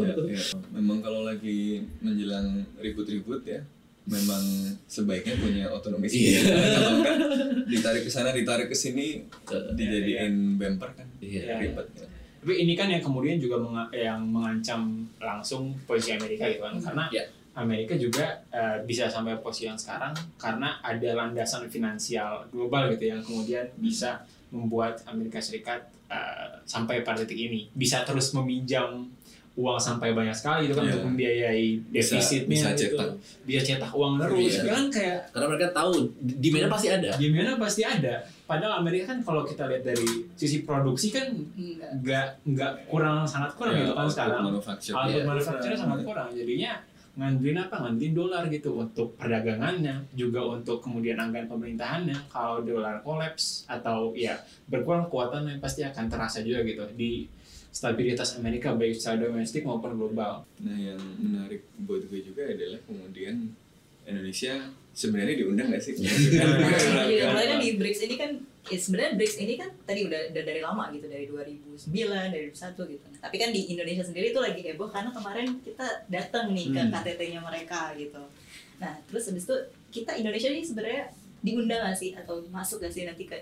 ya, ya. Memang kalau lagi menjelang ribut-ribut ya, memang sebaiknya punya otonomi Iya. sendiri. Kalau enggak ditarik ke sana, ditarik ke sini, dijadiin bumper kan. Iya. Ribet. ya. tapi ini kan yang kemudian juga menga- yang mengancam langsung posisi Amerika gitu kan, karena Iya. Amerika juga eh, bisa sampai posisi yang sekarang karena ada landasan finansial global gitu yang kemudian bisa membuat Amerika Serikat eh, sampai pada titik ini bisa terus meminjam uang sampai banyak sekali itu kan Iya. untuk membiayai Bisa- defisitnya bisa gitu. cetak. bisa cetak uang terus Iya. kan kayak Karena mereka tahu demandnya pasti ada. gimana pasti ada padahal Amerika kan kalau kita lihat dari sisi produksi kan Enggak. nggak nggak kurang sangat kurang Ya, gitu kan output sekarang manufacture. output Iya. manufacture sangat kurang jadinya ngandelin apa? Ngandelin dolar gitu untuk perdagangannya juga untuk kemudian anggaran pemerintahannya. Kalau dolar kolaps atau ya berkurang kekuatannya pasti akan terasa juga gitu di stabilitas Amerika baik secara domestik maupun global. Nah yang menarik buat gue juga adalah kemudian Indonesia sebenarnya diundang nggak sih? Iya, mulai kan di BRICS ini kan ya sebenarnya BRICS ini kan tadi udah, udah dari lama gitu dari 2009 dari 2001 gitu. Tapi kan di Indonesia sendiri itu lagi heboh karena kemarin kita datang nih ke Hmm. KTT-nya mereka gitu. Nah terus habis itu kita Indonesia ini sebenarnya diundang gak sih atau masuk gak sih nanti ke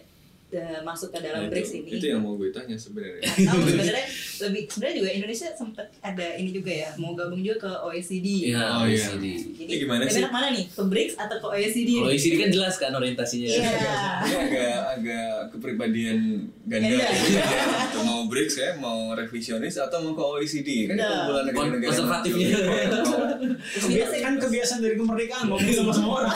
eh, masuk ke Nah, dalam itu- BRICS ini Itu yang mau gue tanya sebenarnya. atau sebenarnya lebih sebenarnya juga Indonesia sempat ada ini juga ya mau gabung juga ke OECD Iya, Oh, iya. OECD. jadi Ini gimana sih? mana nih ke BRICS atau ke OECD Kalau nih? OECD kan jelas kan orientasinya. Iya. Ini agak agak kepribadian ganda. Ganda. Atau mau BRICS ya, mau revisionis atau mau ke OECD kan Nah. kumpulan negara-negara Konservatifnya. Mau- kan kebiasaan dari kemerdekaan ngomong sama semua orang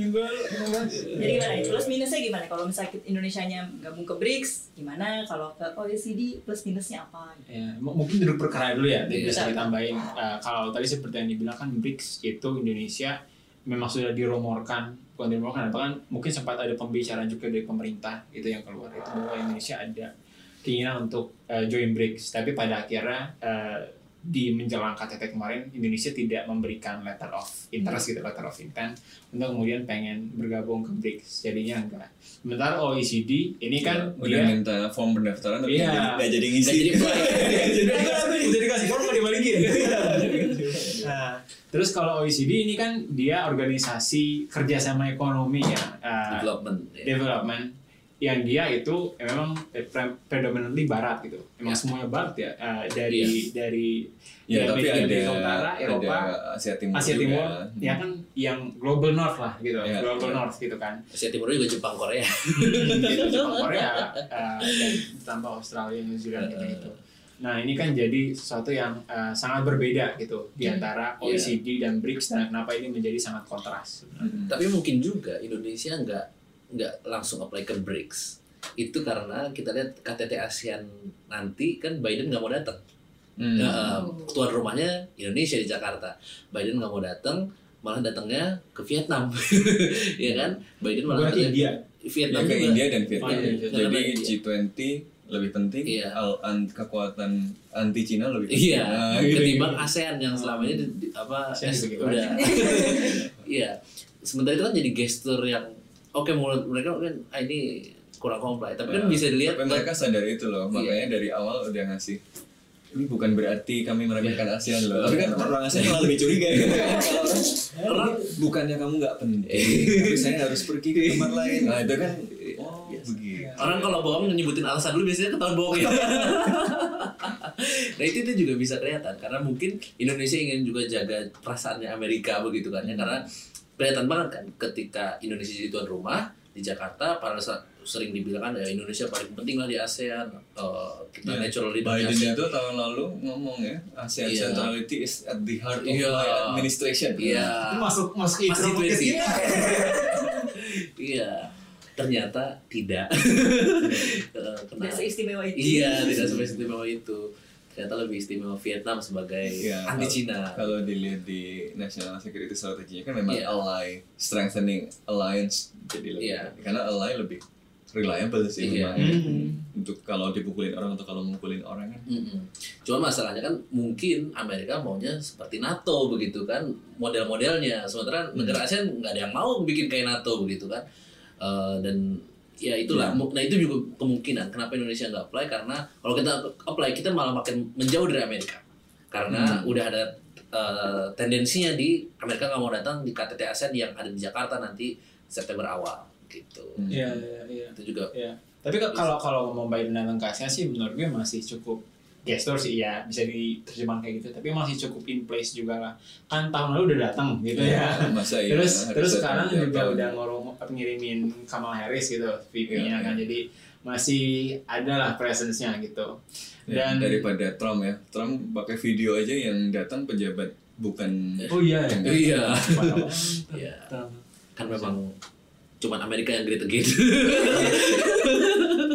jadi gimana plus minusnya gimana kalau misalnya kita- Indonesia-nya gabung ke BRICS gimana? Kalau ke OECD plus minusnya apa? Ya, m- mungkin duduk perkara dulu ya, Iya. bisa ditambahin. Eh, kalau tadi seperti yang dibilang kan BRICS itu Indonesia memang sudah dirumorkan, bukan dirumorkan, bahkan mungkin sempat ada pembicaraan juga dari pemerintah itu yang keluar. Itu bahwa Indonesia ada keinginan untuk eh, join BRICS, tapi pada akhirnya eh, di menjelang KTT kemarin Indonesia tidak memberikan letter of interest gitu, letter of intent untuk kemudian pengen bergabung ke BRICS, jadinya enggak. Sementara OECD ini kan udah dia minta form pendaftaran tapi Iya. nggak jadi Nggak ngisi. jadi jadi kasih form mau dibalikin. nah, terus kalau OECD ini kan dia organisasi kerjasama ekonomi ya, uh, Development. ya. development yang dia itu ya memang pre- predominantly barat gitu. Emang Ya. semuanya barat ya uh, dari dari Ya, tapi dari ada Utara, Eropa, ada Asia Timur. Asia juga. Timur, ya kan yang global north lah gitu, Ya, global ya. north gitu kan. Asia Timur juga Jepang Korea. gitu, Jepang Korea uh, dan tambah Australia New Zealand gitu gitu. Nah ini kan jadi sesuatu yang uh, sangat berbeda gitu di antara Iya. OECD dan BRICS dan kenapa ini menjadi sangat kontras. Hmm. Tapi mungkin juga Indonesia nggak nggak langsung apply ke BRICS. Itu karena kita lihat KTT ASEAN nanti kan Biden nggak mau datang. Hmm. Nah, tuan rumahnya Indonesia di Jakarta. Biden nggak mau datang, malah datangnya ke Vietnam, ya kan? Biden malah ke datangnya India. Ya, Vietnam ke juga. India dan Vietnam. Oh, iya. Jadi Kenapa India? G20 lebih penting, Iya. al- an- kekuatan anti Cina lebih penting. Iya, Nah, gitu. ketimbang ASEAN yang selama ini di- apa ASEAN udah. Iya. Sementara itu kan jadi gestur yang oke menurut mereka mungkin ah, ini kurang kompleks, tapi kan Ya, bisa dilihat Tapi mereka sadar itu loh, Iya. makanya dari awal udah ngasih ini bukan berarti kami meremehkan ASEAN loh. Tapi kan orang ASEAN malah lebih curiga ya. Orang bukannya kamu nggak penting, tapi saya harus pergi ke tempat lain. Nah itu kan, oh begitu. Orang kalau bohong nyebutin alasan dulu biasanya ketahuan bohong ya. nah itu itu juga bisa kelihatan karena mungkin Indonesia ingin juga jaga perasaannya Amerika begitu kan ya karena kelihatan banget kan ketika Indonesia jadi tuan rumah di Jakarta pada saat sering dibilang kan ya Indonesia paling penting lah di ASEAN eh, kita Ya, natural leader di Biden ASEAN itu tahun lalu ngomong ya, ASEAN Iya. centrality is at the heart of Iya. my administration. iya masuk masuk Masih itu iya ternyata tidak Eh, tidak seistimewa itu Iya, tidak seistimewa itu. Ternyata lebih istimewa Vietnam sebagai Iya, anti kalau- Cina. Kalau dilihat di national security strategy kan memang Iya. ally strengthening alliance jadi lebih Iya. karena ally lebih reliable sih Iya. memang ya. Hmm. untuk kalau dipukulin orang atau kalau mukulin orang kan. Mm-mm. Cuma masalahnya kan mungkin Amerika maunya seperti NATO begitu kan model-modelnya. Sementara Hmm. negara ASEAN nggak ada yang mau bikin kayak NATO begitu kan. Eh, dan ya itulah. Mu- Nah itu juga kemungkinan kenapa Indonesia nggak apply karena kalau kita apply kita malah makin menjauh dari Amerika. Karena Hmm. udah ada eh, tendensinya di Amerika nggak mau datang di KTT ASEAN yang ada di Jakarta nanti September awal gitu. Hmm. Iya iya iya. Itu juga Iya. Tapi kalau kalau mau Biden datang ke ASEAN sih menurut gue masih cukup gestur sih ya bisa diterjemahkan kayak gitu tapi masih cukup in place juga lah kan tahun lalu udah datang gitu ya Masa iya terus terus datang sekarang tiap juga tahun. udah ngorong ngirimin Kamala Harris gitu VP-nya Iya, kan iya. jadi masih ada lah presence-nya gitu Ya, dan daripada Trump ya, Trump pakai video aja yang datang pejabat bukan oh iya ya. Iya. Iya. Iya. kan memang cuman Amerika yang great again.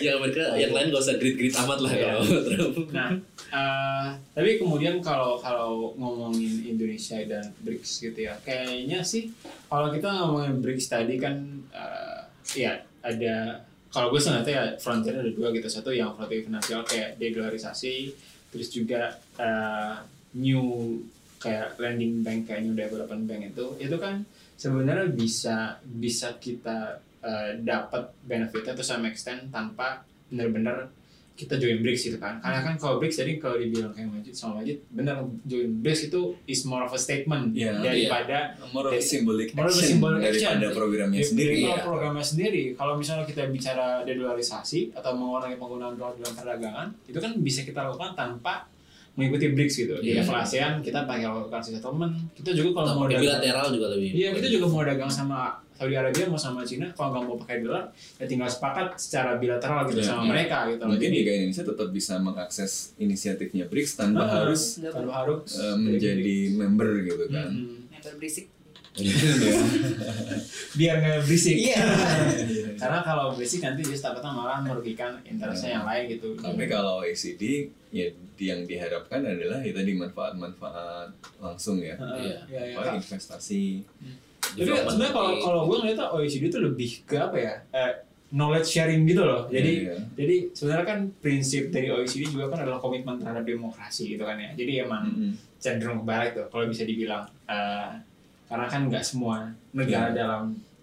yang Amerika yang lain gak usah great great amat lah Iya. kalau Trump. Nah, eh, tapi kemudian kalau kalau ngomongin Indonesia dan BRICS gitu ya, kayaknya sih kalau kita ngomongin BRICS tadi kan, eh, ya ada kalau gue ngeliatnya ya frontier ada dua gitu, satu yang frontier finansial kayak deglarisasi, terus juga eh, new kayak lending bank kayak new development bank itu, itu kan sebenarnya bisa bisa kita eh, dapat benefitnya to some extent tanpa benar-benar kita join BRICS gitu kan karena kan kalau BRICS jadi kalau dibilang kayak Majid sama Majid benar join BRICS itu is more of a statement Iya. daripada more of a symbolic More of a action symbolic daripada action. programnya Di- sendiri di Iya. kalau programnya sendiri kalau misalnya kita bicara dedolarisasi atau mengurangi penggunaan dolar dalam perdagangan itu kan bisa kita lakukan tanpa mengikuti BRICS gitu di Iya. level ASEAN kita pakai currency settlement kita juga kalau mau dagang bilateral juga lebih. iya kita juga mau dagang sama Saudi Arabia mau sama Cina kalau nggak mau pakai dolar ya tinggal sepakat secara bilateral gitu Iya. sama mereka gitu loh mungkin jadi Liga Indonesia tetap bisa mengakses inisiatifnya BRICS tanpa Ah, harus tanpa harus eh, menjadi member gitu kan Mm-mm. member berisik biar nggak berisik Iya. karena kalau berisik nanti justru takutnya malah merugikan interestnya yang lain gitu Tapi kalau OECD ya di- yang diharapkan adalah ya tadi manfaat-manfaat langsung ya. Heeh, Iya. iya, iya. Apa Jadi sebenarnya kalau kalau gue ngeliatnya OECD itu lebih ke apa ya? Eh, knowledge sharing gitu loh. Jadi Iya, iya. jadi sebenarnya kan prinsip dari OECD juga kan adalah komitmen terhadap demokrasi gitu kan ya. Jadi emang Mm-mm. cenderung kebalik tuh kalau bisa dibilang. Eh, karena kan nggak semua negara Iya. dalam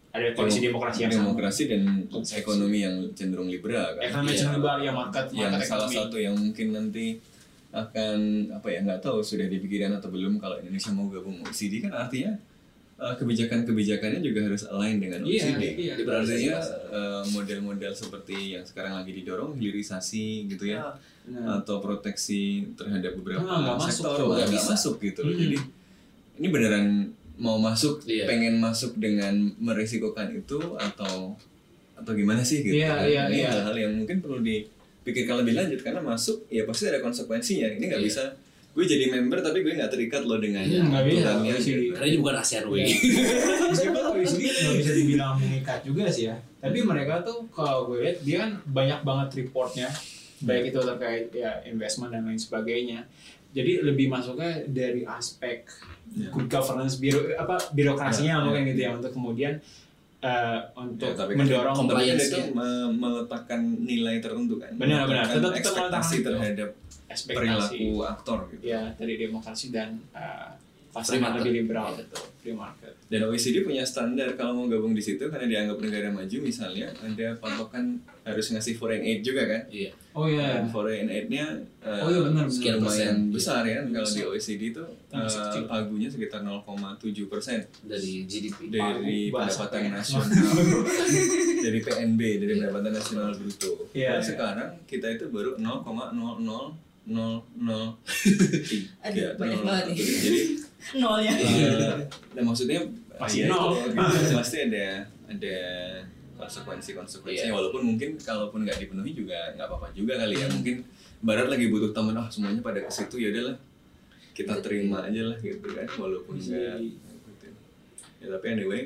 ada kondisi demokrasi yang sama. demokrasi dan Konsepsi. ekonomi yang cenderung liberal kan. Ekonomi Iya. cenderung liberal ya market yang market salah ekonomi. satu yang mungkin nanti akan apa ya nggak tahu sudah dipikiran atau belum kalau Indonesia mau gabung OECD kan artinya uh, kebijakan-kebijakannya juga harus align dengan Iya, OECD. iya. Artinya uh, model-model seperti yang sekarang lagi didorong hilirisasi gitu ya Nah, atau proteksi terhadap beberapa Ah, masuk sektor tuh, nggak bisa. masuk gitu loh. Hmm. Jadi ini beneran mau masuk Iya. pengen masuk dengan meresikokan itu atau atau gimana sih gitu Iya, kan. iya, ini iya. hal-hal yang mungkin perlu dipikirkan lebih lanjut karena masuk ya pasti ada konsekuensinya ini nggak Iya. bisa gue jadi member tapi gue nggak terikat loh dengan Iya, nggak bisa, nggak bisa gitu. di- Karena ini bukan ASEAN Iya. Week. Meskipun OECD nggak bisa dibilang mengikat juga sih ya. Tapi mereka tuh kalau gue lihat dia kan banyak banget reportnya, baik itu terkait ya investment dan lain sebagainya. Jadi lebih masuknya dari aspek Iya. good governance biro apa birokrasinya Iya, mungkin iya. gitu ya untuk kemudian eh, untuk Ya, tapi kan mendorong tapi compliance itu ya. me- meletakkan nilai tertentu kan Benar, benar. Tetap- tetap ekspektasi terhadap ekspektasi perilaku aktor gitu ya dari demokrasi dan eh, Free pasangan market. lebih liberal betul free market. Dan OECD punya standar kalau mau gabung di situ karena dianggap negara maju misalnya ada patokan harus ngasih foreign aid juga kan. Iya. Oh iya. Dan foreign aid-nya eh, Oh iya benar. Sekian persen. lumayan besar ya kan kalau di OECD itu kecil. pagunya sekitar 0,7 persen Dari GDP. dari Pagu, pendapatan nasional dari PNB dari pendapatan nasional bruto. Iya, Nah, iya. sekarang kita itu baru 0,0000 Aduh, banyak banget nih. Jadi nolnya Eh, nah maksudnya Masih ya nol. itu, gitu. pasti ada ada konsekuensi konsekuensinya Iya. walaupun mungkin kalaupun nggak dipenuhi juga nggak apa-apa juga kali ya. Mungkin barat lagi butuh teman ah semuanya pada ke situ ya udahlah. Kita terima aja lah gitu kan. Walaupun Iya. nggak ya tapi anyway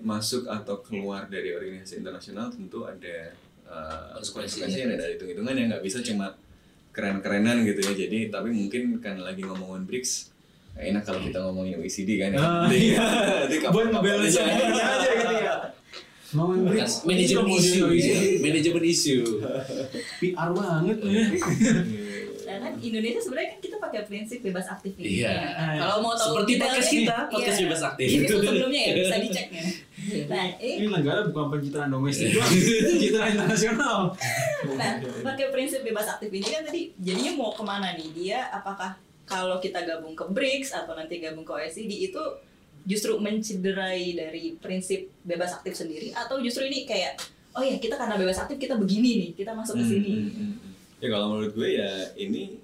masuk atau keluar dari organisasi internasional tentu ada uh, Konsekuensi. konsekuensi dan ada hitung-hitungan yang nggak bisa cuma keren-kerenan gitu ya jadi tapi mungkin kan lagi ngomongin BRICS enak kalau kita ngomongin OECD kan ya. Ah, Jadi- iya. jadi buat ngebalance aja. semuanya aja gitu ya. Mau Bukan, manajemen Iya, isu. iya. Manajemen isu. PR banget ya. Nah kan Indonesia sebenarnya kan kita pakai prinsip bebas aktif ini. Iya. Kalau mau tahu Seperti podcast kita, iya. podcast bebas aktif. Ini episode sebelumnya ya bisa dicek ya. Nah, ini negara bukan pencitraan domestik doang, pencitraan internasional. Nah, pakai prinsip bebas aktif ini kan tadi jadinya mau ke mana nih? Dia apakah kalau kita gabung ke BRICS atau nanti gabung ke OECD itu justru mencederai dari prinsip bebas aktif sendiri atau justru ini kayak oh ya kita karena bebas aktif kita begini nih kita masuk ke Hmm, sini. hmm, hmm, hmm. Ya kalau menurut gue ya ini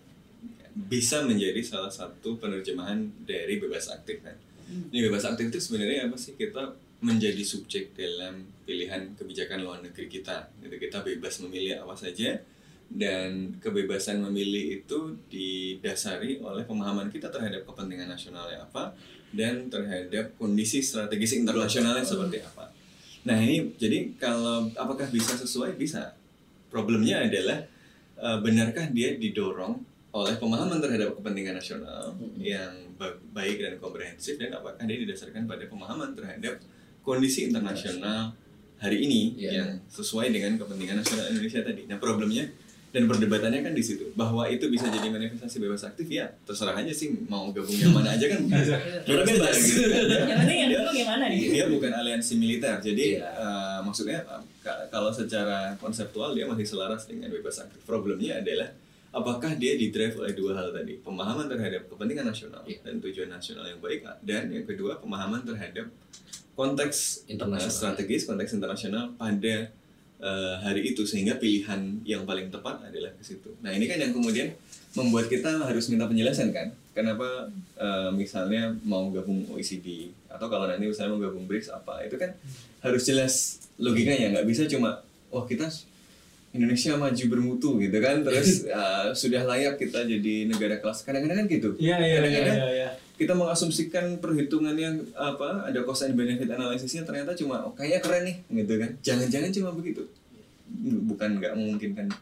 bisa menjadi salah satu penerjemahan dari bebas aktif kan. Hmm. Ini bebas aktif itu sebenarnya apa sih? Kita menjadi subjek dalam pilihan kebijakan luar negeri kita. Gitu kita bebas memilih apa saja dan kebebasan memilih itu didasari oleh pemahaman kita terhadap kepentingan nasionalnya apa dan terhadap kondisi strategis internasionalnya seperti apa. Nah ini jadi kalau apakah bisa sesuai bisa. Problemnya adalah eh, benarkah dia didorong oleh pemahaman terhadap kepentingan nasional Hmm. yang ba- baik dan komprehensif dan apakah dia didasarkan pada pemahaman terhadap kondisi internasional hari ini Iya. yang sesuai dengan kepentingan nasional Indonesia tadi. Nah problemnya dan perdebatannya kan di situ bahwa itu bisa jadi manifestasi bebas aktif ya terserah aja sih mau gabung yang mana aja kan bisa Kita bebas gitu kan. Yang penting yang dulu gimana nih? dia bukan aliansi militer jadi Iya. eh, maksudnya ka- kalau secara konseptual dia masih selaras dengan bebas aktif problemnya adalah apakah dia didrive oleh dua hal tadi pemahaman terhadap kepentingan nasional Iya. dan tujuan nasional yang baik dan yang kedua pemahaman terhadap konteks Internasional. strategis konteks internasional pada eh, hari itu sehingga pilihan yang paling tepat adalah ke situ. Nah ini kan yang kemudian membuat kita harus minta penjelasan kan? Kenapa eh, misalnya mau gabung OECD atau kalau nanti misalnya mau gabung BRICS apa? Itu kan harus jelas logikanya. Nggak bisa cuma wah kita Indonesia maju bermutu gitu kan? Terus eh, sudah layak kita jadi negara kelas. Kadang-kadang kan gitu. Iya iya iya iya. iya. Kita mengasumsikan perhitungan yang apa ada cost and benefit analisisnya ternyata cuma oh, kayaknya keren nih gitu kan. Jangan-jangan cuma begitu. Bukan nggak memungkinkan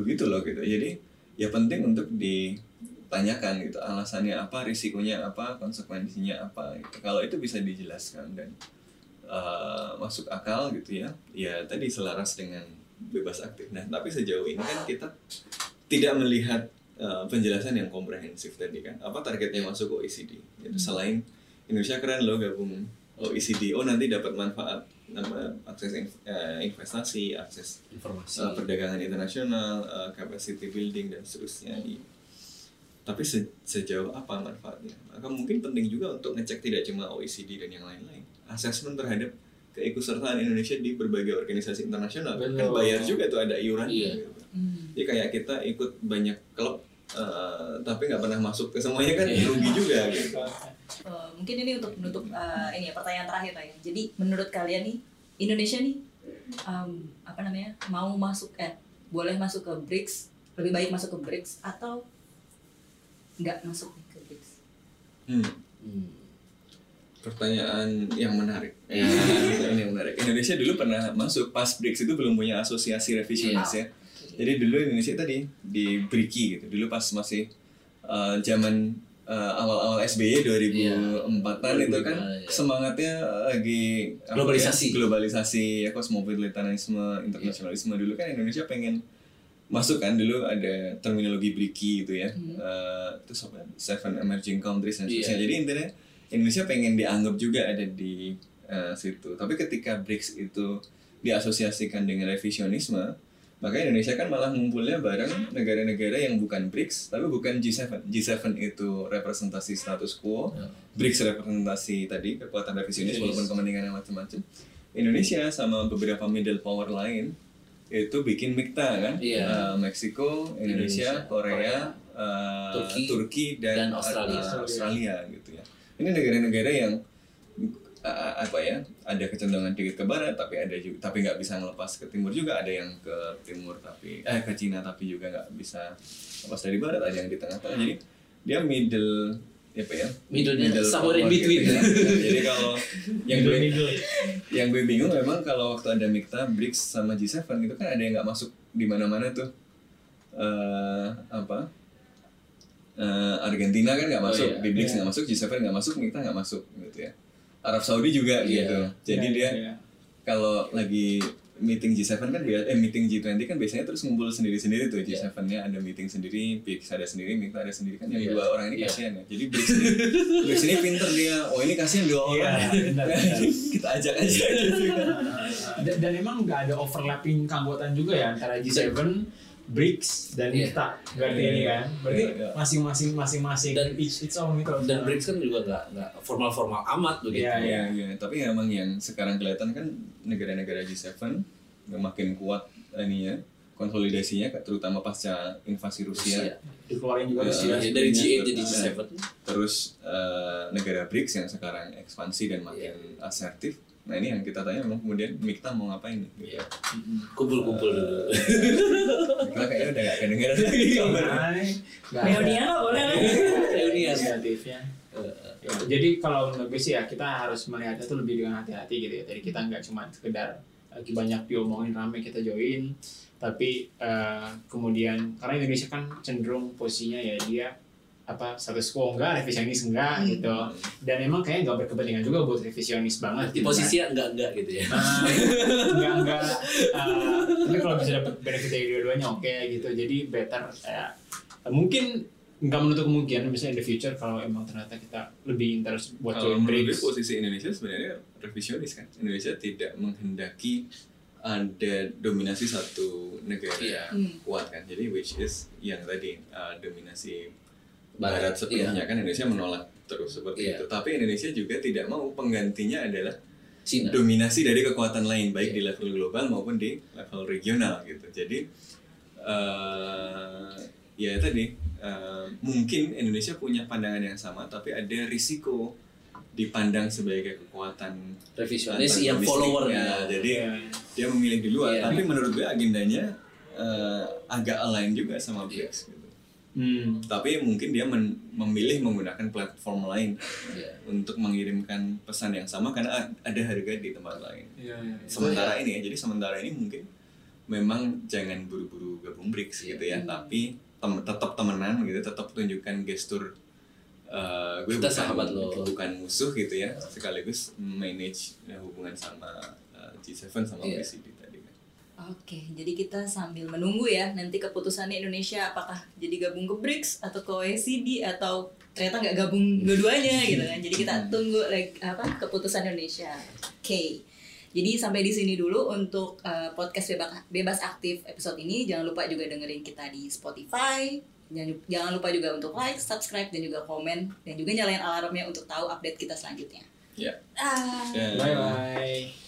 begitu loh gitu. Jadi ya penting untuk ditanyakan gitu alasannya apa risikonya apa konsekuensinya apa gitu. kalau itu bisa dijelaskan dan uh, masuk akal gitu ya ya tadi selaras dengan bebas aktif. Nah tapi sejauh ini kan kita tidak melihat uh, penjelasan yang komprehensif tadi kan. Apa targetnya masuk OECD itu selain Indonesia keren loh gabung OECD oh nanti dapat manfaat nama akses eh, investasi akses informasi. uh, perdagangan internasional uh, capacity building dan seterusnya. Di tapi se- sejauh apa manfaatnya? Maka mungkin penting juga untuk ngecek tidak cuma OECD dan yang lain-lain? Asesmen terhadap keikutsertaan Indonesia di berbagai organisasi internasional kan Betul. bayar juga tuh ada iuran Iya. gitu. Hmm. Jadi kayak kita ikut banyak klub eh, tapi nggak pernah masuk ke semuanya kan Iya. rugi juga gitu. Eh, mungkin ini untuk menutup eh, ini ya pertanyaan terakhir lah ya. Jadi menurut kalian nih Indonesia nih em, apa namanya mau masuk eh boleh masuk ke BRICS lebih baik masuk ke BRICS atau nggak masuk ke BRICS? Hmm, Hmm. Pertanyaan yang menarik. Ya. Pertanyaan yang menarik. Indonesia dulu pernah masuk pas BRICS itu belum punya asosiasi revisionis ya. Jadi dulu Indonesia tadi di BRICI gitu. Dulu pas masih eh, zaman eh, awal-awal SBY 2004-an itu kan Iya. semangatnya lagi Globalisasi. ya, globalisasi ya kosmopolitanisme, internasionalisme dulu kan Indonesia pengen masuk kan dulu ada terminologi BRICI gitu ya. Hmm. Eh, terus apa? Seven Emerging Countries dan Iya. sebagainya. Jadi intinya Indonesia pengen dianggap juga ada di eh, situ. Tapi ketika BRICS itu diasosiasikan dengan revisionisme, maka Indonesia kan malah ngumpulnya bareng negara-negara yang bukan BRICS, tapi bukan G7. G7 itu representasi status quo, Ya. BRICS representasi tadi kekuatan revisionis Yes. walaupun kepentingannya macam-macam. Indonesia sama beberapa middle power lain itu bikin MIKTA kan, Iya. Eh, Meksiko, Indonesia, Indonesia, Korea, eh, Turki, Turki dan, dan Australia. eh, Australia gitu ya. Ini negara-negara yang eh, apa ya ada kecenderungan dikit ke barat tapi ada juga tapi nggak bisa ngelepas ke timur juga ada yang ke timur tapi eh ke Cina tapi juga nggak bisa lepas dari barat ada yang di tengah-tengah jadi dia middle apa ya Middle-nya somewhere in between. gitu ya. jadi kalau yang gue yang gue bingung memang kalau waktu ada MIKTA, BRICS sama G7 itu kan ada yang nggak masuk di mana-mana tuh eh apa Eh, Argentina kan nggak Oh, masuk iya. di BRICS Iya. nggak masuk G7 nggak masuk MIKTA nggak masuk gitu ya Arab Saudi juga Iya. gitu jadi Iya, dia iya. kalau lagi meeting G7 kan eh meeting G20 kan biasanya terus ngumpul sendiri-sendiri tuh Iya. G7-nya ada meeting sendiri, BRICS ada sendiri, MIKTA ada sendiri kan yang Iya. dua orang ini Iya. kasihan ya. Jadi BRICS ini, BRICS ini pinter dia. Oh ini kasihan dua orang. benar, benar. Kita ajak aja gitu dan, dan emang nggak ada overlapping keanggotaan juga ya antara G7, BRICS dan Iya. MIKTA berarti Iya. ini kan berarti Iya, iya. masing-masing masing-masing Dan- each its own gitu dan BRICS kan juga nggak nggak formal-formal amat begitu Iya, Iya, iya. Tapi emang yang sekarang kelihatan kan negara-negara G7 yang makin kuat ininya konsolidasinya terutama pasca invasi Rusia. Rusia. dikeluarin juga Iya, Rusia Ya, dari G8 jadi Nah, G7 Terus eh, negara BRICS yang sekarang ekspansi dan makin asertif. Nah ini yang kita tanya memang kemudian MIKTA mau ngapain nih? Iya. kumpul-kumpul dulu Kita kayaknya udah gak kedengeran lagi. Hai, nggak Reunian ada nggak boleh lah. reunian inisiatifnya Ya, jadi kalau menurut gue sih ya kita harus melihatnya tuh lebih dengan hati-hati gitu ya. Jadi kita nggak cuma sekedar lagi banyak diomongin rame kita join, tapi eh, kemudian karena Indonesia kan cenderung posisinya ya dia apa status quo enggak, revisionis enggak Hmm. gitu. Dan emang kayaknya nggak berkepentingan juga buat revisionis banget. di gitu posisi enggak enggak gitu ya kan. Ah, enggak enggak. ah, tapi kalau bisa dapat benefit dari dua-duanya oke gitu. Jadi better ya. mungkin nggak menutup kemungkinan misalnya in the future kalau emang ternyata kita lebih interest buat Kalau join menurut gue posisi Indonesia sebenarnya revisionis kan. Indonesia tidak menghendaki ada dominasi satu negara. Hmm. kuat kan. Jadi which is yang tadi uh, dominasi Barat, barat, sepenuhnya kan Indonesia menolak terus seperti Iya. itu. Tapi Indonesia juga tidak mau penggantinya adalah Cina dominasi dari kekuatan lain baik Iya. di level global maupun di level regional gitu. Jadi eh ya tadi eh, mungkin Indonesia punya pandangan yang sama tapi ada risiko dipandang sebagai kekuatan revisionis yang followernya Ya, jadi Iya. dia memilih di luar Iya. tapi menurut gue agendanya eh, agak align juga sama Iya. BRICS gitu. Hmm. Tapi mungkin dia men- memilih menggunakan platform lain Iya. untuk mengirimkan pesan yang sama karena ada harga di tempat lain. Iya, iya. Sementara ini ya, jadi sementara ini mungkin memang jangan buru-buru gabung BRICS gitu ya, Hmm. tapi tem- tetap temenan gitu, tetap tunjukkan gestur uh, gue Kita bukan, sahabat lo. bukan musuh gitu ya, sekaligus manage ya, hubungan sama uh, G7 sama. OECD tadi. kan. Oke, jadi kita sambil menunggu ya nanti keputusannya Indonesia apakah jadi gabung ke BRICS atau ke OECD atau ternyata nggak gabung dua-duanya gitu kan. Jadi kita tunggu like, apa keputusan Indonesia. Oke. Jadi sampai di sini dulu untuk uh, podcast bebas, bebas aktif episode ini. Jangan lupa juga dengerin kita di Spotify. Jangan, jangan lupa juga untuk like, subscribe dan juga komen dan juga nyalain alarmnya untuk tahu update kita selanjutnya. Ya. Ah. Dan- Bye bye.